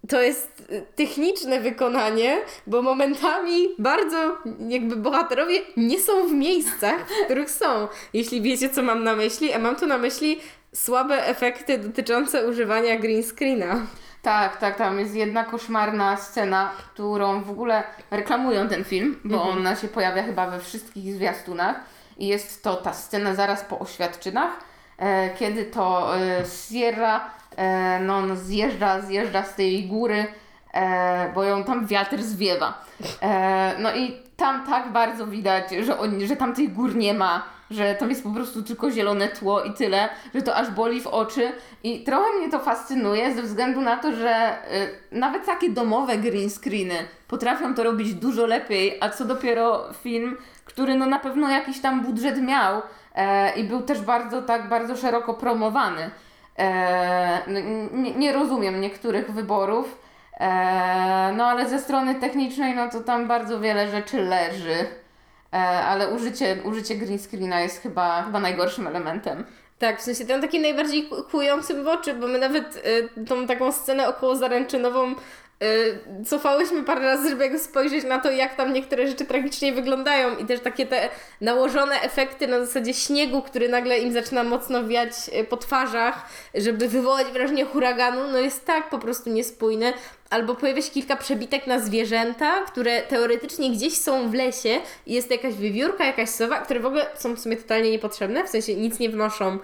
to jest y, techniczne wykonanie, bo momentami bardzo jakby bohaterowie nie są w miejscach, w których są. Jeśli wiecie, co mam na myśli, a mam tu na myśli słabe efekty dotyczące używania green screena. Tak, tak, tam jest jedna koszmarna scena, którą w ogóle reklamują ten film, bo ona się pojawia chyba we wszystkich zwiastunach. I jest to ta scena zaraz po oświadczynach, e, kiedy to e, Sierra e, no, on zjeżdża, zjeżdża z tej góry, e, bo ją tam wiatr zwiewa. E, no i tam tak bardzo widać, że, on, że tam tych gór nie ma, że tam jest po prostu tylko zielone tło i tyle, że to aż boli w oczy. I trochę mnie to fascynuje ze względu na to, że y, nawet takie domowe green screeny potrafią to robić dużo lepiej, a co dopiero film, który no na pewno jakiś tam budżet miał e, i był też bardzo tak, bardzo szeroko promowany. E, nie, nie rozumiem niektórych wyborów, e, no ale ze strony technicznej no to tam bardzo wiele rzeczy leży. E, ale użycie, użycie green screena jest chyba, chyba najgorszym elementem. Tak, w sensie ten taki najbardziej ku- kłujący w oczy, bo my nawet y, tą taką scenę około zaręczynową cofałyśmy parę razy, żeby jakby spojrzeć na to, jak tam niektóre rzeczy tragicznie wyglądają i też takie te nałożone efekty na zasadzie śniegu, który nagle im zaczyna mocno wiać y, po twarzach, żeby wywołać wrażenie huraganu, no jest tak po prostu niespójne. Albo pojawia się kilka przebitek na zwierzęta, które teoretycznie gdzieś są w lesie i jest jakaś wiewiórka, jakaś sowa, które w ogóle są w sumie totalnie niepotrzebne, w sensie nic nie wnoszą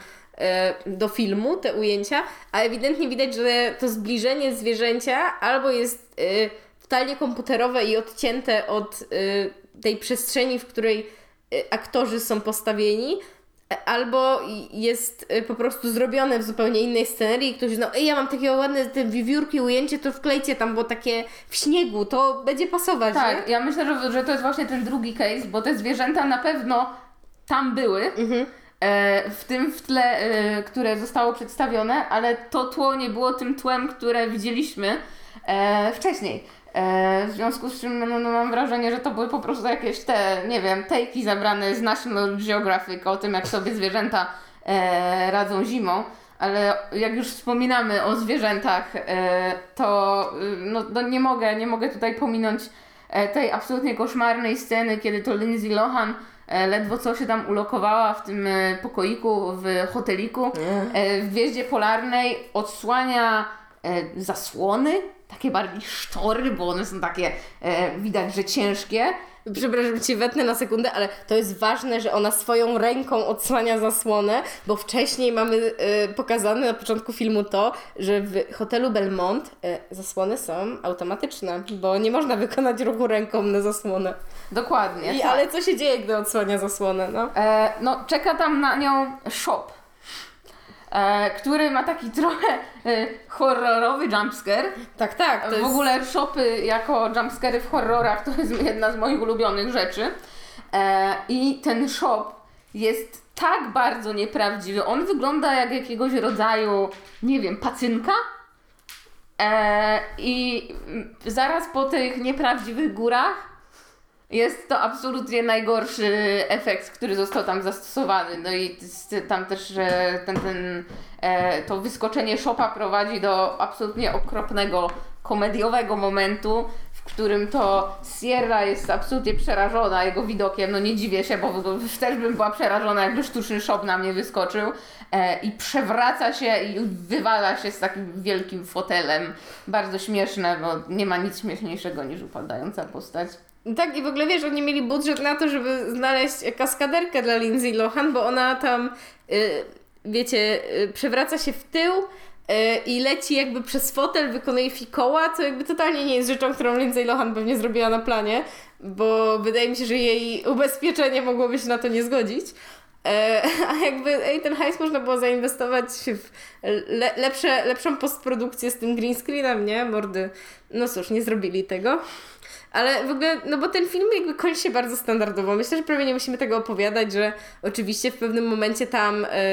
do filmu, te ujęcia, a ewidentnie widać, że to zbliżenie zwierzęcia albo jest e, totalnie komputerowe i odcięte od e, tej przestrzeni, w której e, aktorzy są postawieni, e, albo jest e, po prostu zrobione w zupełnie innej scenerii i ktoś no ej, ja mam takie ładne te wiewiórki, ujęcie, to wklejcie tam, bo takie w śniegu, to będzie pasować, Tak, nie? ja myślę, że, że to jest właśnie ten drugi case, bo te zwierzęta na pewno tam były, Mhm. E, w tym w tle, e, które zostało przedstawione, ale to tło nie było tym tłem, które widzieliśmy e, wcześniej. W związku z czym no, no, mam wrażenie, że to były po prostu jakieś te, nie wiem, tejki zabrane z National Geographic o tym, jak sobie zwierzęta radzą zimą. Ale jak już wspominamy o zwierzętach, to y, no, no nie, mogę, nie mogę tutaj pominąć tej absolutnie koszmarnej sceny, kiedy to Lindsay Lohan ledwo co się tam ulokowała w tym e, pokoiku, w hoteliku, e, w Gwieździe Polarnej, odsłania e, zasłony takie bardziej sztory, bo one są takie, e, widać, że ciężkie. Przepraszam, cię wetnę na sekundę, ale to jest ważne, że ona swoją ręką odsłania zasłonę, bo wcześniej mamy y, pokazane na początku filmu to, że w hotelu Belmont y, zasłony są automatyczne, bo nie można wykonać ruchu ręką na zasłonę. Dokładnie. I, tak. ale co się dzieje, gdy odsłania zasłonę, no? E, no, czeka tam na nią shop, który ma taki <laughs> trochę e, horrorowy jumpscare. Tak, tak. W jest... ogóle shopy jako jumpscary w horrorach to jest jedna z moich ulubionych rzeczy. E, I ten shop jest tak bardzo nieprawdziwy. On wygląda jak jakiegoś rodzaju, nie wiem, pacynka. E, I zaraz po tych nieprawdziwych górach jest to absolutnie najgorszy efekt, który został tam zastosowany. No i tam też ten, ten, e, to wyskoczenie Shopa prowadzi do absolutnie okropnego, komediowego momentu, w którym to Sierra jest absolutnie przerażona jego widokiem. No nie dziwię się, bo bo też bym była przerażona, jakby sztuczny Shop na mnie wyskoczył. E, I przewraca się i wywala się z takim wielkim fotelem. Bardzo śmieszne, bo nie ma nic śmieszniejszego niż upadająca postać. Tak, i w ogóle wiesz, oni mieli budżet na to, żeby znaleźć kaskaderkę dla Lindsay Lohan, bo ona tam, y, wiecie, y, przewraca się w tył y, i leci jakby przez fotel, wykonuje fikoła, co jakby totalnie nie jest rzeczą, którą Lindsay Lohan pewnie zrobiła na planie, bo wydaje mi się, że jej ubezpieczenie mogłoby się na to nie zgodzić. E, <laughs> A jakby ej, ten hajs można było zainwestować w le, lepsze, lepszą postprodukcję z tym green screenem, nie? Mordy. No cóż, nie zrobili tego. Ale w ogóle, no bo ten film jakby kończy się bardzo standardowo. Myślę, że prawie nie musimy tego opowiadać, że oczywiście w pewnym momencie tam e,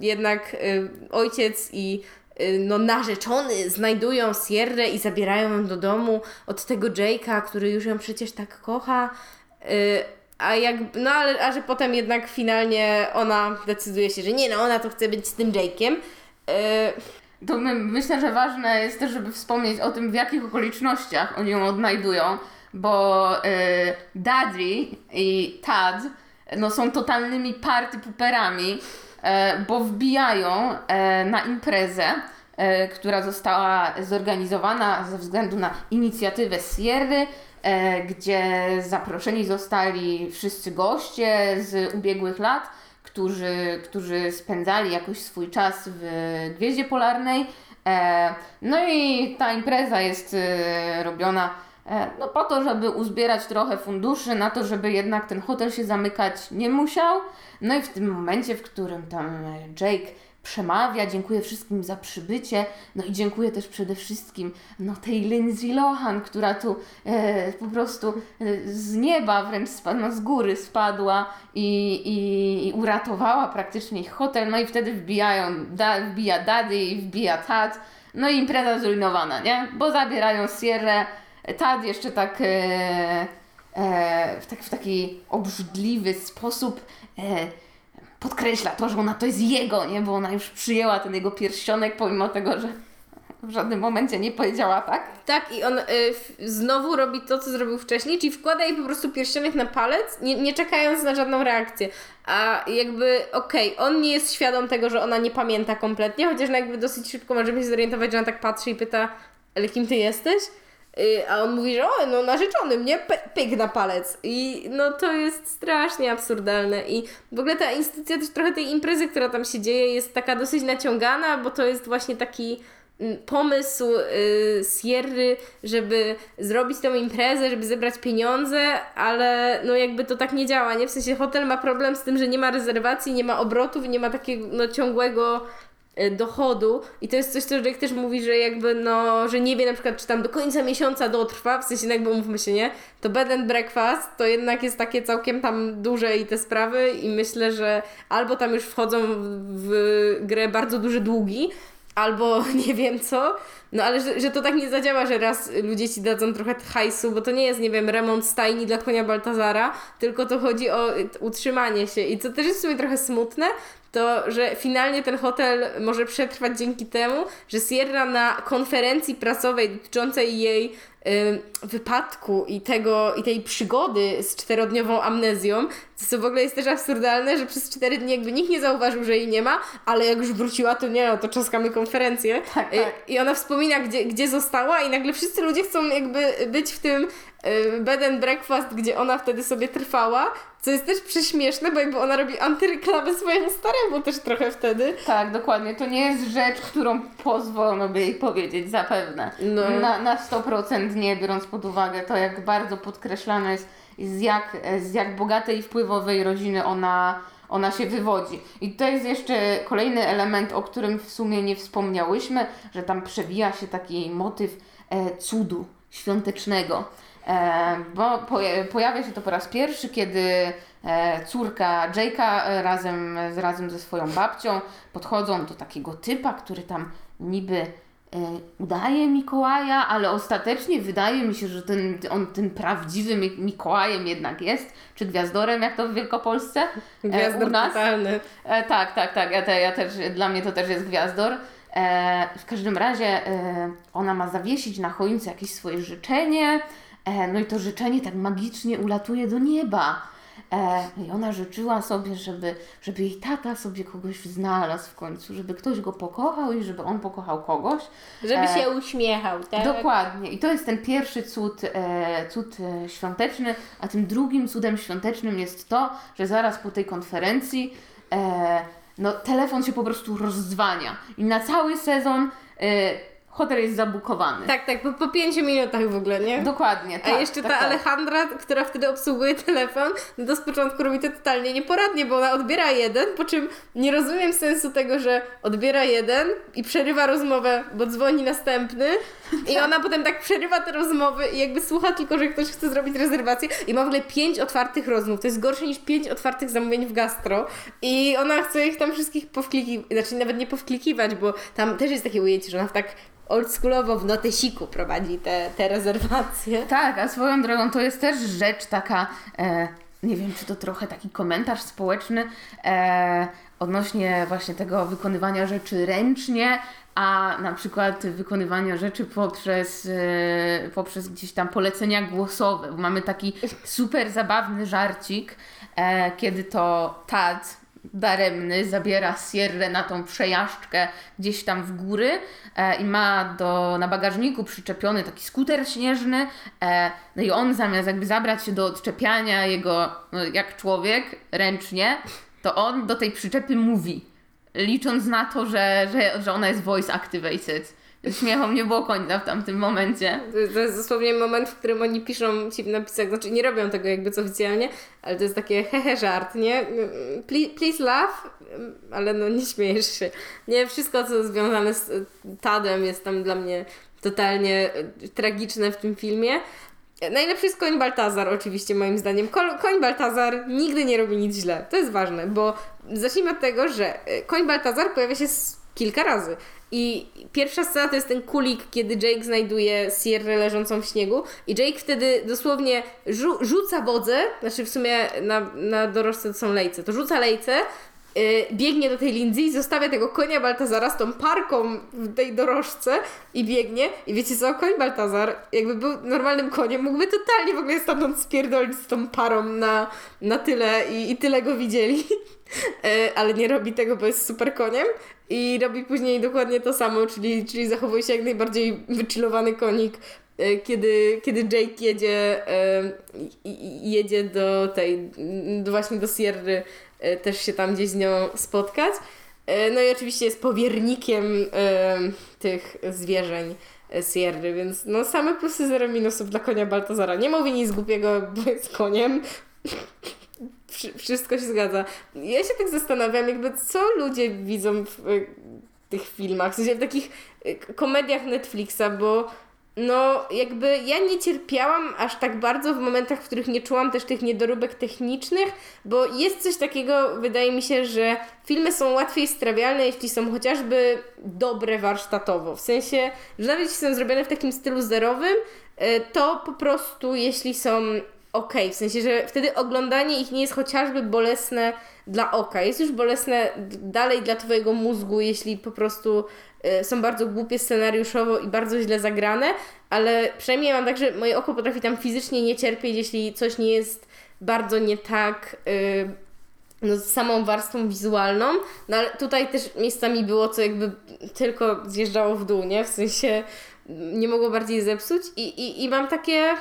jednak e, ojciec i e, no narzeczony znajdują Sierrę i zabierają ją do domu od tego Jake'a, który już ją przecież tak kocha. A jak, no ale, a że potem jednak finalnie ona decyduje się, że nie, no ona to chce być z tym Jake'iem. To my, myślę, że ważne jest też, żeby wspomnieć o tym, w jakich okolicznościach oni ją odnajdują, bo y, Daddy i Tad no, są totalnymi party puperami, e, bo wbijają e, na imprezę, e, która została zorganizowana ze względu na inicjatywę Sierry, e, gdzie zaproszeni zostali wszyscy goście z ubiegłych lat, którzy, którzy spędzali jakoś swój czas w Gwieździe Polarnej. E, no i ta impreza jest e, robiona e, no po to, żeby uzbierać trochę funduszy, na to, żeby jednak ten hotel się zamykać nie musiał. No i w tym momencie, w którym tam Jake przemawia, dziękuję wszystkim za przybycie, no i dziękuję też przede wszystkim no tej Lindsay Lohan, która tu e, po prostu e, z nieba wręcz spadła, no z góry spadła i, i, i uratowała praktycznie ich hotel, no i wtedy wbijają, da, wbija Daddy i wbija Tad, no i impreza zrujnowana, nie? Bo zabierają Sierrę, Tad jeszcze tak e, e, w, tak, w taki obrzydliwy sposób e, podkreśla to, że ona to jest jego, nie? Bo ona już przyjęła ten jego pierścionek, pomimo tego, że w żadnym momencie nie powiedziała tak. Tak, i on y, znowu robi to, co zrobił wcześniej, czyli wkłada jej po prostu pierścionek na palec, nie, nie czekając na żadną reakcję. A jakby, okej, on nie jest świadom tego, że ona nie pamięta kompletnie, chociaż no jakby dosyć szybko możemy się zorientować, że ona tak patrzy i pyta, ale kim ty jesteś? Y, a on mówi, że o, no narzeczony mnie, pyk na palec. I no to jest strasznie absurdalne. I w ogóle ta instytucja też trochę tej imprezy, która tam się dzieje, jest taka dosyć naciągana, bo to jest właśnie taki mm, pomysł y, Sierry, żeby zrobić tą imprezę, żeby zebrać pieniądze, ale no jakby to tak nie działa, nie? W sensie hotel ma problem z tym, że nie ma rezerwacji, nie ma obrotów, nie ma takiego no, ciągłego dochodu. I to jest coś, co Jake też mówi, że jakby no, że nie wie na przykład, czy tam do końca miesiąca dotrwa, w sensie jakby umówmy się, nie? To bed and breakfast to jednak jest takie całkiem tam duże i te sprawy i myślę, że albo tam już wchodzą w, w grę bardzo duże długi, albo <laughs> nie wiem co, no ale że, że to tak nie zadziała, że raz ludzie ci dadzą trochę hajsu, bo to nie jest, nie wiem, remont stajni dla konia Baltazara, tylko to chodzi o y, utrzymanie się. I co też jest w sumie trochę smutne, to, że finalnie ten hotel może przetrwać dzięki temu, że Sierra na konferencji prasowej dotyczącej jej wypadku i tego, i tej przygody z czterodniową amnezją, co w ogóle jest też absurdalne, że przez cztery dni jakby nikt nie zauważył, że jej nie ma, ale jak już wróciła, to nie, no to czaskamy konferencję. Tak, tak. I, ona wspomina, gdzie, gdzie została i nagle wszyscy ludzie chcą jakby być w tym y, bed and breakfast, gdzie ona wtedy sobie trwała, co jest też prześmieszne, bo jakby ona robi antyreklamę swojemu staremu też trochę wtedy. Tak, dokładnie. To nie jest rzecz, którą pozwolono by jej powiedzieć, zapewne. No. Na, na 100% nie, biorąc pod uwagę to, jak bardzo podkreślane jest, z jak, z jak bogatej i wpływowej rodziny ona, ona się wywodzi. I to jest jeszcze kolejny element, o którym w sumie nie wspomniałyśmy, że tam przewija się taki motyw e, cudu świątecznego. E, bo poja- pojawia się to po raz pierwszy, kiedy e, córka Jake'a e, razem, razem ze swoją babcią podchodzą do takiego typa, który tam niby udaje Mikołaja, ale ostatecznie wydaje mi się, że ten, on tym prawdziwym Mi- Mikołajem jednak jest, czy gwiazdorem, jak to w Wielkopolsce. Gwiazdor u nas. totalny. Tak, tak, tak. Ja, te, ja też, dla mnie to też jest gwiazdor. W każdym razie ona ma zawiesić na choince jakieś swoje życzenie. E, no i to życzenie tak magicznie ulatuje do nieba. E, I ona życzyła sobie, żeby, żeby jej tata sobie kogoś znalazł w końcu, żeby ktoś go pokochał i żeby on pokochał kogoś. Żeby E, się uśmiechał, tak? Dokładnie. I to jest ten pierwszy cud, cud świąteczny, a tym drugim cudem świątecznym jest to, że zaraz po tej konferencji no, telefon się po prostu rozdzwania i na cały sezon hotel jest zabukowany. Tak, tak, po, po pięciu minutach w ogóle, nie? Dokładnie, tak. A jeszcze tak, ta tak. Alejandra, która wtedy obsługuje telefon, no to z początku robi to totalnie nieporadnie, bo ona odbiera jeden, po czym nie rozumiem sensu tego, że odbiera jeden i przerywa rozmowę, bo dzwoni następny i ona potem tak przerywa te rozmowy i jakby słucha tylko, że ktoś chce zrobić rezerwację i ma w ogóle pięć otwartych rozmów. To jest gorsze niż pięć otwartych zamówień w gastro i ona chce ich tam wszystkich powklikiwać, znaczy nawet nie powklikiwać, bo tam też jest takie ujęcie, że ona tak oldschoolowo w notesiku prowadzi te, te rezerwacje. Tak, a swoją drogą to jest też rzecz taka, e, nie wiem, czy to trochę taki komentarz społeczny e, odnośnie właśnie tego wykonywania rzeczy ręcznie, a na przykład wykonywania rzeczy poprzez, e, poprzez gdzieś tam polecenia głosowe. Mamy taki super zabawny żarcik, e, kiedy to Tad daremny zabiera Sierrę na tą przejażdżkę gdzieś tam w góry e, i ma do, na bagażniku przyczepiony taki skuter śnieżny e, no i on zamiast jakby zabrać się do odczepiania jego no, jak człowiek ręcznie, to on do tej przyczepy mówi, licząc na to, że, że, że ona jest voice activated. Śmiechom nie było końca w tamtym momencie. To jest, to jest dosłownie moment, w którym oni piszą ci w napisach, znaczy nie robią tego jakby co oficjalnie, ale to jest takie hehe żart, nie? Please, please laugh, ale no nie śmiejesz się. Nie, wszystko co związane z Tadem jest tam dla mnie totalnie tragiczne w tym filmie. Najlepszy jest koń Baltazar, oczywiście, moim zdaniem. Ko- Koń Baltazar nigdy nie robi nic źle. To jest ważne, bo zacznijmy od tego, że e, koń Baltazar pojawia się kilka razy. I pierwsza scena to jest ten kulik, kiedy Jake znajduje Sierrę leżącą w śniegu i Jake wtedy dosłownie rzu- rzuca wodzę, znaczy w sumie na, na dorożce to są lejce, to rzuca lejce, biegnie do tej Lindsay, zostawia tego konia Baltazara z tą parką w tej dorożce i biegnie. I wiecie co, koń Baltazar, jakby był normalnym koniem, mógłby totalnie w ogóle stamtąd spierdolić z tą parą na, na tyle i, i tyle go widzieli. <laughs> E, ale nie robi tego, bo jest super koniem i robi później dokładnie to samo, czyli, czyli zachowuje się jak najbardziej wychillowany konik, kiedy, kiedy Jake jedzie, e, jedzie do tej, właśnie do Sierry, e, też się tam gdzieś z nią spotkać. E, No i oczywiście jest powiernikiem e, tych zwierzeń e, Sierry, więc no same plusy, zero minusów dla konia Baltazara. Nie mówi nic głupiego, bo jest koniem. Wszy- Wszystko się zgadza. Ja się tak zastanawiam, jakby co ludzie widzą w tych filmach, w sensie w takich komediach Netflixa, bo no jakby ja nie cierpiałam aż tak bardzo w momentach, w których nie czułam też tych niedoróbek technicznych, bo jest coś takiego, wydaje mi się, że filmy są łatwiej strawialne, jeśli są chociażby dobre warsztatowo. W sensie, że nawet jeśli są zrobione w takim stylu zerowym, y, to po prostu jeśli są okej, w sensie, że wtedy oglądanie ich nie jest chociażby bolesne dla oka, jest już bolesne dalej dla Twojego mózgu, jeśli po prostu y, są bardzo głupie scenariuszowo i bardzo źle zagrane, ale przynajmniej mam tak, że moje oko potrafi tam fizycznie nie cierpieć, jeśli coś nie jest bardzo nie tak y, no, z samą warstwą wizualną, no ale tutaj też miejscami było, co jakby tylko zjeżdżało w dół, nie? W sensie nie mogło bardziej zepsuć. I, i, i mam takie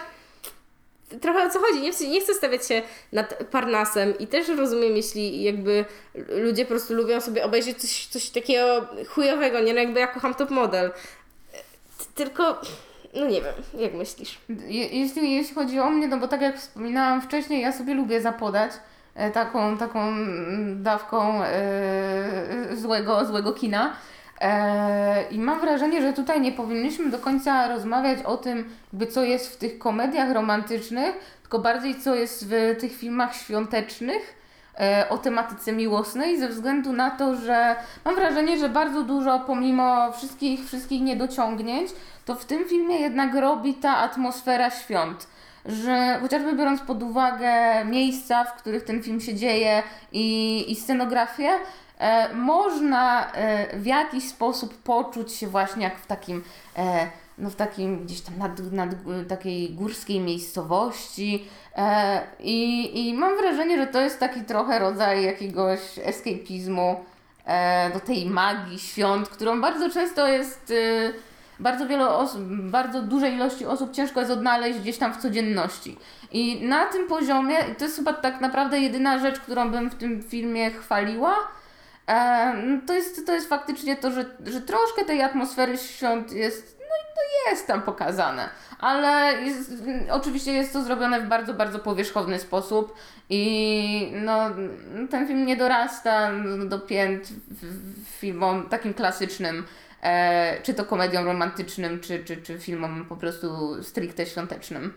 trochę o co chodzi. Nie, sensie nie chcę stawiać się nad Parnasem i też rozumiem, jeśli jakby ludzie po prostu lubią sobie obejrzeć coś, coś takiego chujowego, nie? No jakby ja kocham top model. Tylko, no nie wiem, jak myślisz? Je, jeśli, jeśli chodzi o mnie, no bo tak jak wspominałam wcześniej, ja sobie lubię zapodać e, taką, taką mm, dawką e, złego, złego kina. E, I mam wrażenie, że tutaj nie powinniśmy do końca rozmawiać o tym, co jest w tych komediach romantycznych, tylko bardziej co jest w tych filmach świątecznych e, o tematyce miłosnej, ze względu na to, że mam wrażenie, że bardzo dużo, pomimo wszystkich, wszystkich niedociągnięć, to w tym filmie jednak robi ta atmosfera świąt. Że chociażby biorąc pod uwagę miejsca, w których ten film się dzieje i, i scenografię, można e, w jakiś sposób poczuć się właśnie jak w takim, e, no w takim gdzieś tam nad, nad takiej górskiej miejscowości. E, i, I mam wrażenie, że to jest taki trochę rodzaj jakiegoś escapizmu e, do tej magii świąt, którą bardzo często jest. E, bardzo wiele osób, bardzo dużej ilości osób ciężko jest odnaleźć gdzieś tam w codzienności. I na tym poziomie, to jest chyba tak naprawdę jedyna rzecz, którą bym w tym filmie chwaliła, e, to, jest, to jest faktycznie to, że, że troszkę tej atmosfery świąt jest, no jest tam pokazane. Ale jest, oczywiście jest to zrobione w bardzo, bardzo powierzchowny sposób i no, ten film nie dorasta do pięt filmom takim klasycznym, e, czy to komedią romantycznym, czy, czy, czy filmom po prostu stricte świątecznym.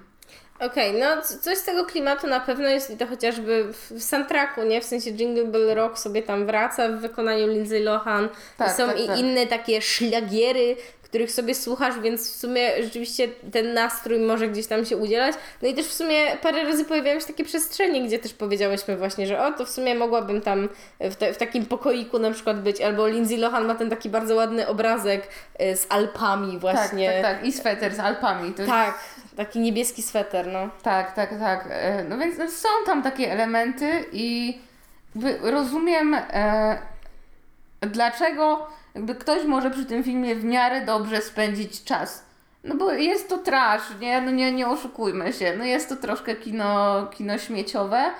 Okej, no c- coś z tego klimatu na pewno jest i to chociażby w, soundtracku, nie? W sensie Jingle Bell Rock sobie tam wraca w wykonaniu Lindsay Lohan. Tak, Są tak, i tak. inne takie szlagiery, których sobie słuchasz, więc w sumie rzeczywiście ten nastrój może gdzieś tam się udzielać. No i też w sumie parę razy pojawiały się takie przestrzenie, gdzie też powiedziałyśmy właśnie, że o, to w sumie mogłabym tam w, te, w takim pokoiku na przykład być, albo Lindsay Lohan ma ten taki bardzo ładny obrazek y, z Alpami właśnie. Tak, tak, tak. I sweter z Alpami. To Tak, taki niebieski sweter, no. Tak, tak, tak. E, No więc no, są tam takie elementy i rozumiem, e, dlaczego jakby ktoś może przy tym filmie w miarę dobrze spędzić czas. No bo jest to trash, nie? No nie, nie oszukujmy się. No jest to troszkę kino, kino śmieciowe,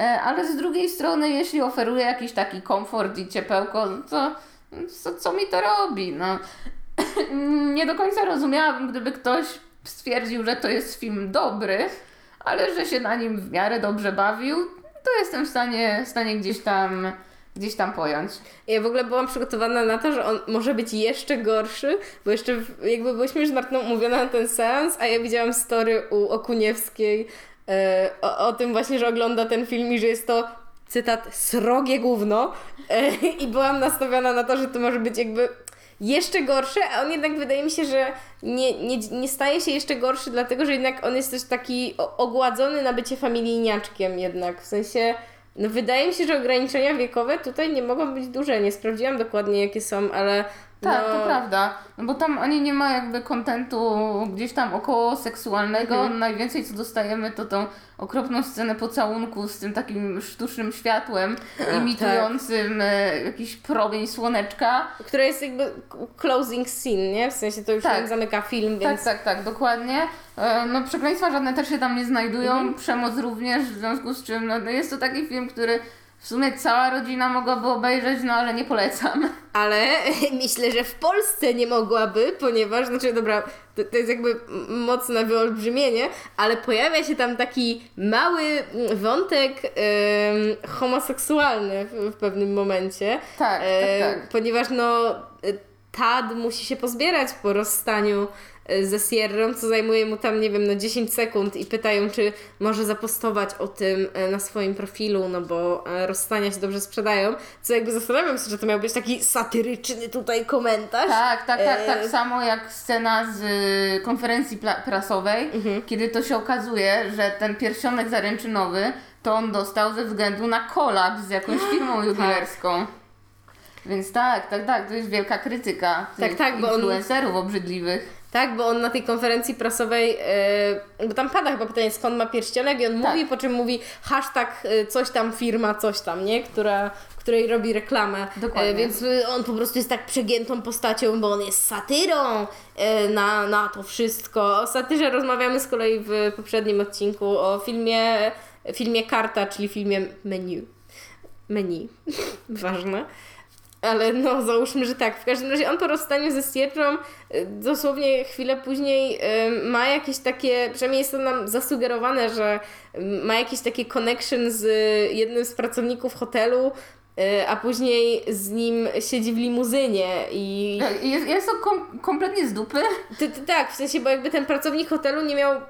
e, ale z drugiej strony, jeśli oferuje jakiś taki komfort i ciepełko, no to co, co mi to robi? No. <clears throat> nie do końca rozumiałabym, gdyby ktoś stwierdził, że to jest film dobry, ale że się na nim w miarę dobrze bawił, to jestem w stanie, w stanie gdzieś tam gdzieś tam pojąć. Ja w ogóle byłam przygotowana na to, że on może być jeszcze gorszy, bo jeszcze jakby byłyśmy już z Martą umówione na ten seans, a ja widziałam story u Okuniewskiej e, o, o tym właśnie, że ogląda ten film i że jest to cytat srogie gówno e, i byłam nastawiona na to, że to może być jakby jeszcze gorsze, a on jednak wydaje mi się, że nie, nie, nie staje się jeszcze gorszy, dlatego że jednak on jest też taki ogładzony na bycie familijniaczkiem jednak, w sensie no wydaje mi się, że ograniczenia wiekowe tutaj nie mogą być duże. Nie sprawdziłam dokładnie jakie są, ale Tak, no, to prawda. No bo tam ani nie ma jakby kontentu gdzieś tam około seksualnego. Mhm. Najwięcej co dostajemy to tą okropną scenę pocałunku z tym takim sztucznym światłem imitującym e, jakiś promień słoneczka. Która jest jakby closing scene, nie? W sensie to już Tak. tak. zamyka film, więc... Tak, tak, tak, dokładnie. E, No przekleństwa żadne też się tam nie znajdują, Mhm. przemoc również, w związku z czym no jest to taki film, który w sumie cała rodzina mogłaby obejrzeć, no ale nie polecam. Ale <laughs> myślę, że w Polsce nie mogłaby, ponieważ, znaczy dobra, to, to jest jakby mocne wyolbrzymienie, ale pojawia się tam taki mały wątek em, homoseksualny w, w pewnym momencie. Tak, E, tak, tak. Ponieważ no, e, Tad musi się pozbierać po rozstaniu e, ze Sierrą, co zajmuje mu tam, nie wiem, no 10 sekund i pytają, czy może zapostować o tym e, na swoim profilu, no bo e, rozstania się dobrze sprzedają, co jakby zastanawiam się, że to miał być taki satyryczny tutaj komentarz. Tak, tak, tak, E, tak samo jak scena z konferencji prasowej, Mhm. kiedy to się okazuje, że ten pierścionek zaręczynowy to on dostał ze względu na kolaps z jakąś firmą <gasps> jubilerską. Więc tak, tak, tak, to jest wielka krytyka Tak, tak, bo on- influencerów obrzydliwych. Tak, bo on na tej konferencji prasowej, e, bo tam pada chyba pytanie, skąd ma pierścionek i on Tak. mówi, po czym mówi hashtag e, coś tam firma, coś tam, nie? Która, której robi reklamę. Dokładnie. E, więc e, on po prostu jest tak przegiętą postacią, bo on jest satyrą na, na to wszystko. O satyrze rozmawiamy z kolei w poprzednim odcinku o filmie, filmie Karta, czyli filmie Menu. Menu. <laughs> Ważne. Ale no, załóżmy, że tak. W każdym razie on po rozstaniu ze Stierczą y, dosłownie chwilę później y, ma jakieś takie, przynajmniej jest to nam zasugerowane, że y, ma jakieś takie connection z jednym z pracowników hotelu, a później z nim siedzi w limuzynie i Jest, jest to kom- kompletnie z dupy. ty, ty, tak, w sensie, bo jakby ten pracownik hotelu nie miał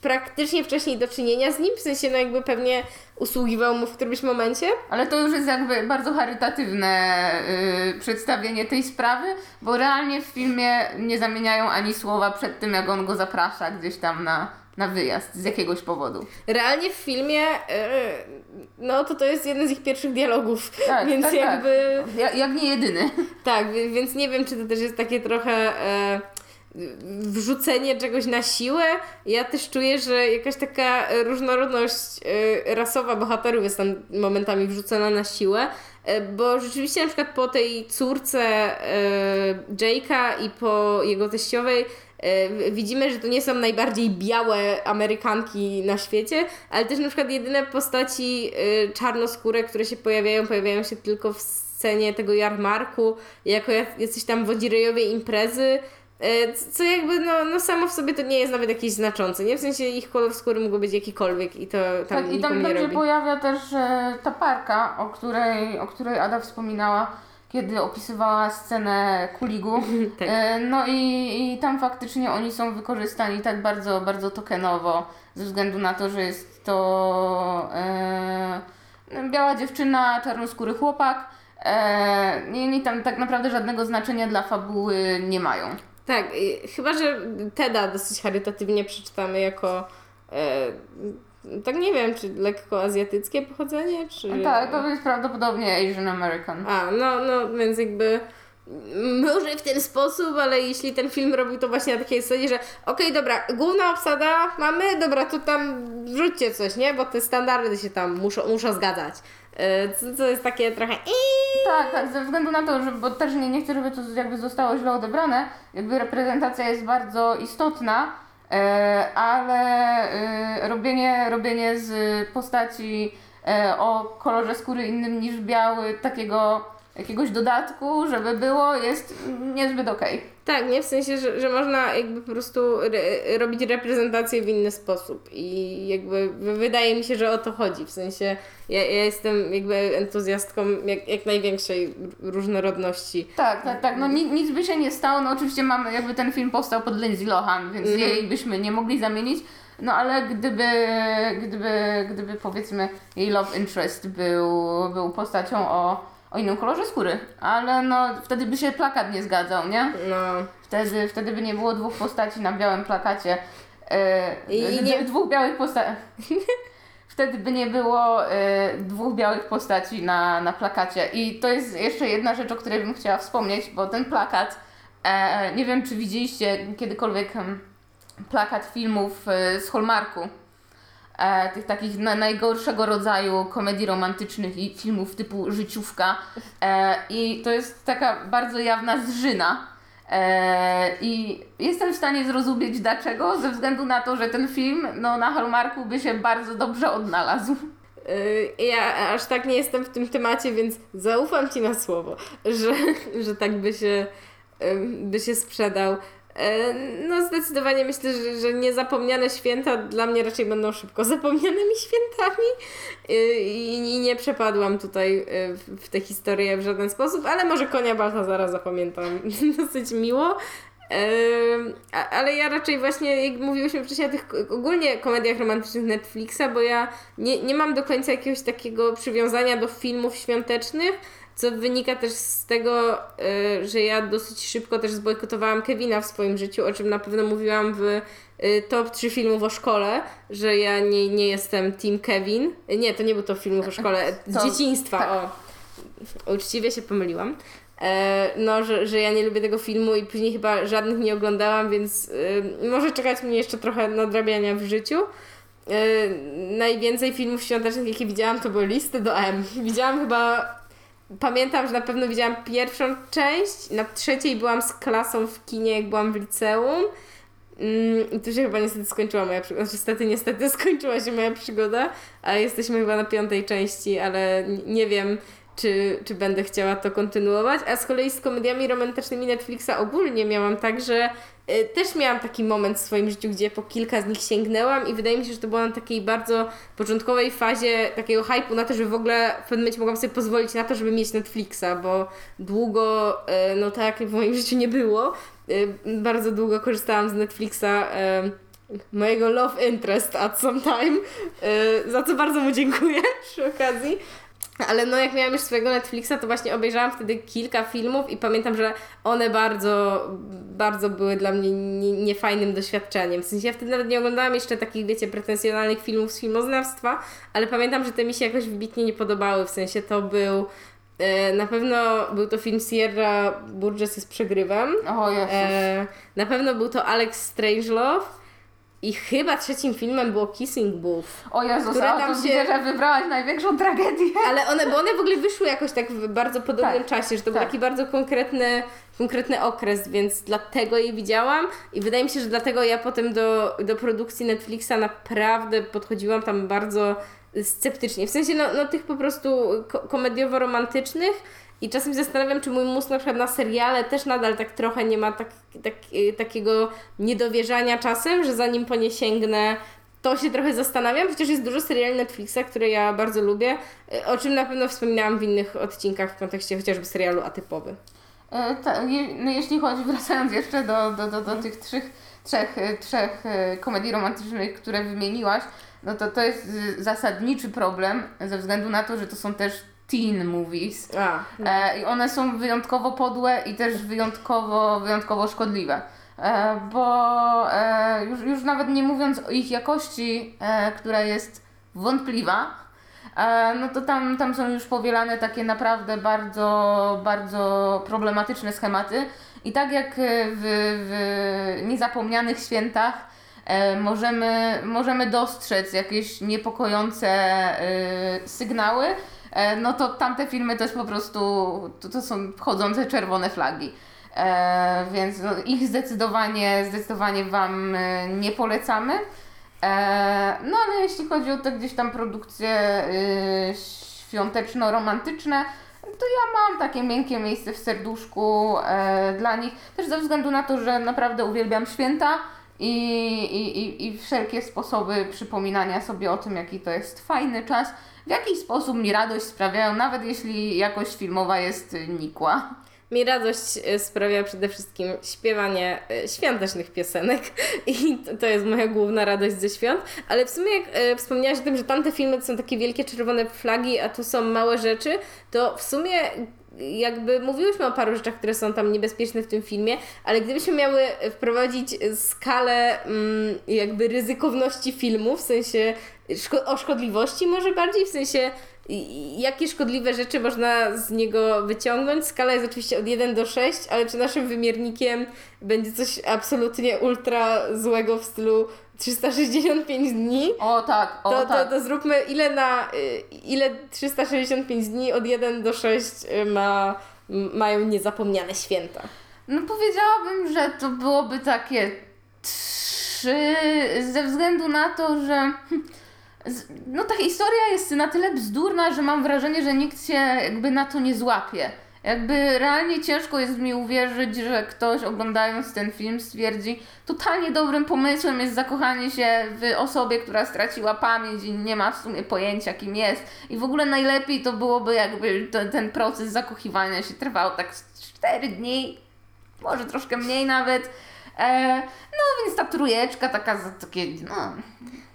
praktycznie wcześniej do czynienia z nim, w sensie no jakby pewnie usługiwał mu w którymś momencie. Ale to już jest jakby bardzo charytatywne y, przedstawienie tej sprawy, bo realnie w filmie nie zamieniają ani słowa przed tym, jak on go zaprasza gdzieś tam na, na wyjazd z jakiegoś powodu. Realnie w filmie, e, no to to jest jeden z ich pierwszych dialogów, Tak, więc tak, jakby... Tak. Ja, jak nie jedyny. Tak, więc nie wiem, czy to też jest takie trochę e, wrzucenie czegoś na siłę. Ja też czuję, że jakaś taka różnorodność e, rasowa bohaterów jest tam momentami wrzucona na siłę. E, Bo rzeczywiście na przykład po tej córce e, Jake'a i po jego teściowej widzimy, że to nie są najbardziej białe Amerykanki na świecie, ale też na przykład jedyne postaci czarnoskóre, które się pojawiają, pojawiają się tylko w scenie tego jarmarku, jako jac- jacyś tam wodzirejowie imprezy, co jakby no, no samo w sobie to nie jest nawet jakieś znaczące, nie? W sensie ich kolor skóry mógł być jakikolwiek i to tam Tak, I tam, nie robi. pojawia też e, ta parka, o której, o której Ada wspominała, kiedy opisywała scenę kuligu. <laughs> Tak. E, no i, i tam faktycznie oni są wykorzystani tak bardzo, bardzo tokenowo, ze względu na to, że jest to e, biała dziewczyna, czarnoskóry chłopak. E, i oni tam tak naprawdę żadnego znaczenia dla fabuły nie mają. Tak, chyba, że Teda dosyć charytatywnie przeczytamy jako e, tak nie wiem, czy lekko azjatyckie pochodzenie, czy... Tak, to jest prawdopodobnie Asian American. A, no, no, więc jakby może w ten sposób, ale jeśli ten film robił to właśnie na takiej zasadzie, że okej, dobra, główna obsada mamy, dobra, to tam wrzućcie coś, nie? Bo te standardy się tam muszą, muszą zgadzać. E, Co, co jest takie trochę. Tak, tak, ze względu na to, że bo też nie, nie chcę, żeby to jakby zostało źle odebrane, jakby reprezentacja jest bardzo istotna, e, ale e, robienie, robienie z postaci o kolorze skóry innym niż biały takiego jakiegoś dodatku, żeby było, jest niezbyt okej. Tak, nie? W sensie, że, że można jakby po prostu re, robić reprezentację w inny sposób i jakby wydaje mi się, że o to chodzi. W sensie ja, ja jestem jakby entuzjastką jak, jak największej różnorodności. Tak, tak, tak. No nic, nic by się nie stało. No oczywiście mamy, jakby ten film powstał pod Lindsay Lohan, więc Mhm. jej byśmy nie mogli zamienić. No ale gdyby, gdyby, gdyby powiedzmy jej love interest był, był postacią o, o innym kolorze skóry, ale no wtedy by się plakat nie zgadzał, nie? No. Wtedy, wtedy by nie było dwóch postaci na białym plakacie. E, I nie- Dwóch białych postaci. <laughs> Wtedy by nie było e, dwóch białych postaci na, na plakacie. I to jest jeszcze jedna rzecz, o której bym chciała wspomnieć, bo ten plakat, e, nie wiem czy widzieliście kiedykolwiek em, plakat filmów e, z Hallmarku. E, tych takich na, najgorszego rodzaju komedii romantycznych i filmów typu życiówka. E, I to jest taka bardzo jawna zżyna. E, I jestem w stanie zrozumieć dlaczego, ze względu na to, że ten film no, na Hallmarku by się bardzo dobrze odnalazł. Y, Ja aż tak nie jestem w tym temacie, więc zaufam Ci na słowo, że, że tak by się, ym, by się sprzedał. E, No zdecydowanie myślę, że, że niezapomniane święta dla mnie raczej będą szybko zapomnianymi świętami E, i, i nie przepadłam tutaj e, w- w tę historię w żaden sposób, ale może konia Baltazara zapamiętam <laughs> dosyć miło. Ale ja raczej właśnie, jak mówiłyśmy wcześniej o tych ogólnie komediach romantycznych Netflixa, bo ja nie, nie mam do końca jakiegoś takiego przywiązania do filmów świątecznych, co wynika też z tego, y, że ja dosyć szybko też zbojkotowałam Kevina w swoim życiu, o czym na pewno mówiłam w y, top 3 filmów o szkole, że ja nie, nie jestem team Kevin. Nie, to nie był top filmów o szkole, z <laughs> To- dzieciństwa, tak. o. Uczciwie się pomyliłam. E, no, że, że ja nie lubię tego filmu i później chyba żadnych nie oglądałam, więc y, może czekać mnie jeszcze trochę nadrabiania w życiu. Y, najwięcej filmów świątecznych, jakie widziałam, to były listy do M. Widziałam chyba, pamiętam, że na pewno widziałam pierwszą część, na trzeciej byłam z klasą w kinie, jak byłam w liceum. Mm, I tu się chyba niestety skończyła moja przygoda. Znaczy, niestety, niestety skończyła się moja przygoda, a jesteśmy chyba na piątej części, ale nie wiem, czy, czy będę chciała to kontynuować. A z kolei z komediami romantycznymi Netflixa ogólnie miałam tak, że y, też miałam taki moment w swoim życiu, gdzie po kilka z nich sięgnęłam i wydaje mi się, że to było na takiej bardzo początkowej fazie takiego hypu na to, że w ogóle w pewnym momencie mogłam sobie pozwolić na to, żeby mieć Netflixa, bo długo, y, no tak w moim życiu nie było, y, bardzo długo korzystałam z Netflixa y, mojego love interest at some time, y, za co bardzo mu dziękuję przy okazji. Ale no jak miałam już swojego Netflixa, to właśnie obejrzałam wtedy kilka filmów i pamiętam, że one bardzo, bardzo były dla mnie nie- niefajnym doświadczeniem. W sensie ja wtedy nawet nie oglądałam jeszcze takich, wiecie, pretensjonalnych filmów z filmoznawstwa, ale pamiętam, że te mi się jakoś wybitnie nie podobały. W sensie to był, e, na pewno był to film Sierra Burgess jest przegrywem. O Jezus. E, na pewno był to Alex Strangelove i chyba trzecim filmem było Kissing Booth. o Jezus, które tam się- widzę, że wybrałaś największą tragedię. Ale one, bo one w ogóle wyszły jakoś tak w bardzo podobnym Tak, czasie, że to był tak. taki bardzo konkretny, konkretny okres, więc dlatego je widziałam i wydaje mi się, że dlatego ja potem do, do produkcji Netflixa naprawdę podchodziłam tam bardzo sceptycznie. W sensie no, no tych po prostu ko- komediowo-romantycznych i czasem zastanawiam, czy mój mózg na przykład na seriale też nadal tak trochę nie ma tak, tak, y, takiego niedowierzania czasem, że zanim po nie sięgnę, to się trochę zastanawiam, chociaż jest dużo seriali Netflixa, które ja bardzo lubię, y, o czym na pewno wspominałam w innych odcinkach w kontekście chociażby serialu Atypowy. E, ta, je, no jeśli chodzi, <laughs> wracając jeszcze do, do, do, do tych trzech, trzech, e, trzech komedii romantycznych, które wymieniłaś, no to to jest zasadniczy problem ze względu na to, że to są też teen movies. A, E, I one są wyjątkowo podłe i też wyjątkowo, wyjątkowo szkodliwe. E, bo e, już, już nawet nie mówiąc o ich jakości, e, która jest wątpliwa, e, no to tam, tam są już powielane takie naprawdę bardzo, bardzo problematyczne schematy. I tak jak w, w niezapomnianych świętach e, możemy, możemy dostrzec jakieś niepokojące sygnały, no to tamte filmy to jest po prostu, to, to są chodzące czerwone flagi. E, więc no, ich zdecydowanie, zdecydowanie Wam e, nie polecamy. E, no ale jeśli chodzi o te gdzieś tam produkcje e, świąteczno-romantyczne, to ja mam takie miękkie miejsce w serduszku e, dla nich. Też ze względu na to, że naprawdę uwielbiam święta i, i, i wszelkie sposoby przypominania sobie o tym, jaki to jest fajny czas, w jakiś sposób mi radość sprawiają, nawet jeśli jakość filmowa jest nikła. Mi radość y, sprawia przede wszystkim śpiewanie y, świątecznych piosenek <laughs> i to, to jest moja główna radość ze świąt, ale w sumie jak y, wspomniałaś o tym, że tamte filmy to są takie wielkie czerwone flagi, a tu są małe rzeczy, to w sumie jakby mówiłyśmy o paru rzeczach, które są tam niebezpieczne w tym filmie, ale gdybyśmy miały wprowadzić skalę mm, jakby ryzykowności filmu, w sensie szko- o szkodliwości może bardziej, w sensie jakie szkodliwe rzeczy można z niego wyciągnąć. Skala jest oczywiście od 1 do 6, ale czy naszym wymiernikiem będzie coś absolutnie ultra złego w stylu 365 dni? O tak, o To, tak. to, to zróbmy ile na y, ile 365 dni od 1 do 6 y, ma, mają niezapomniane święta. No powiedziałabym, że to byłoby takie trzy, ze względu na to, że <laughs> no ta historia jest na tyle bzdurna, że mam wrażenie, że nikt się jakby na to nie złapie. Jakby realnie ciężko jest mi uwierzyć, że ktoś oglądając ten film stwierdzi, totalnie dobrym pomysłem jest zakochanie się w osobie, która straciła pamięć i nie ma w sumie pojęcia kim jest. I w ogóle najlepiej to byłoby jakby ten, ten proces zakochiwania się trwał tak z 4 dni, może troszkę mniej nawet. E, no więc ta trójeczka taka, za- takie, no,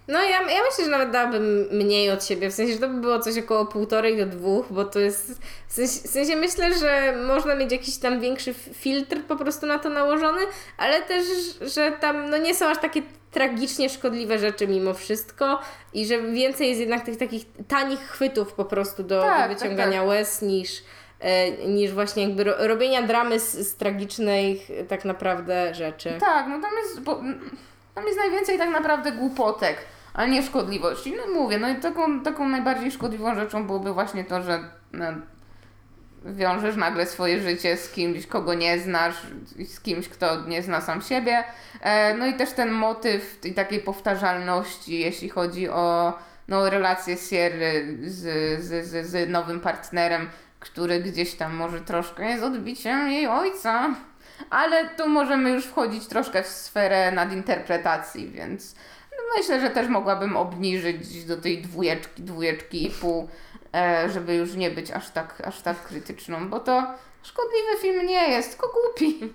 No ja, ja myślę, że nawet dałabym mniej od siebie, w sensie, że to by było coś około półtorej do dwóch, bo to jest, w sensie, w sensie myślę, że można mieć jakiś tam większy filtr po prostu na to nałożony, ale też, że tam no nie są aż takie tragicznie szkodliwe rzeczy mimo wszystko i że więcej jest jednak tych takich tanich chwytów po prostu do, Tak, do tak, wyciągania łez niż, e, niż właśnie jakby ro, robienia dramy z, z tragicznej tak naprawdę rzeczy. Tak, no tam jest, bo, tam jest najwięcej tak naprawdę głupotek, ale nie szkodliwości. No mówię, no i taką, taką najbardziej szkodliwą rzeczą byłoby właśnie to, że no, wiążesz nagle swoje życie z kimś, kogo nie znasz, z kimś, kto nie zna sam siebie. E, no i też ten motyw tej takiej powtarzalności, jeśli chodzi o no, relację Sierry z, z, z, z nowym partnerem, który gdzieś tam może troszkę jest odbiciem jej ojca. Ale tu możemy już wchodzić troszkę w sferę nadinterpretacji, więc myślę, że też mogłabym obniżyć do tej dwójeczki, dwójeczki i pół, e, żeby już nie być aż tak, aż tak krytyczną, bo to szkodliwy film nie jest, tylko głupi.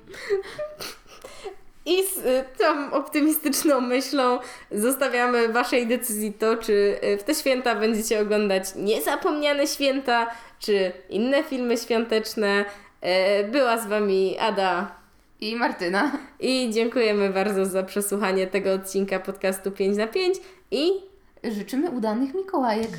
I z y, tą optymistyczną myślą zostawiamy Waszej decyzji to, czy y, w te święta będziecie oglądać Niezapomniane Święta, czy inne filmy świąteczne. E, Była z Wami Ada I Martyna. i dziękujemy bardzo za przesłuchanie tego odcinka podcastu 5 na 5 i Życzymy udanych Mikołajek.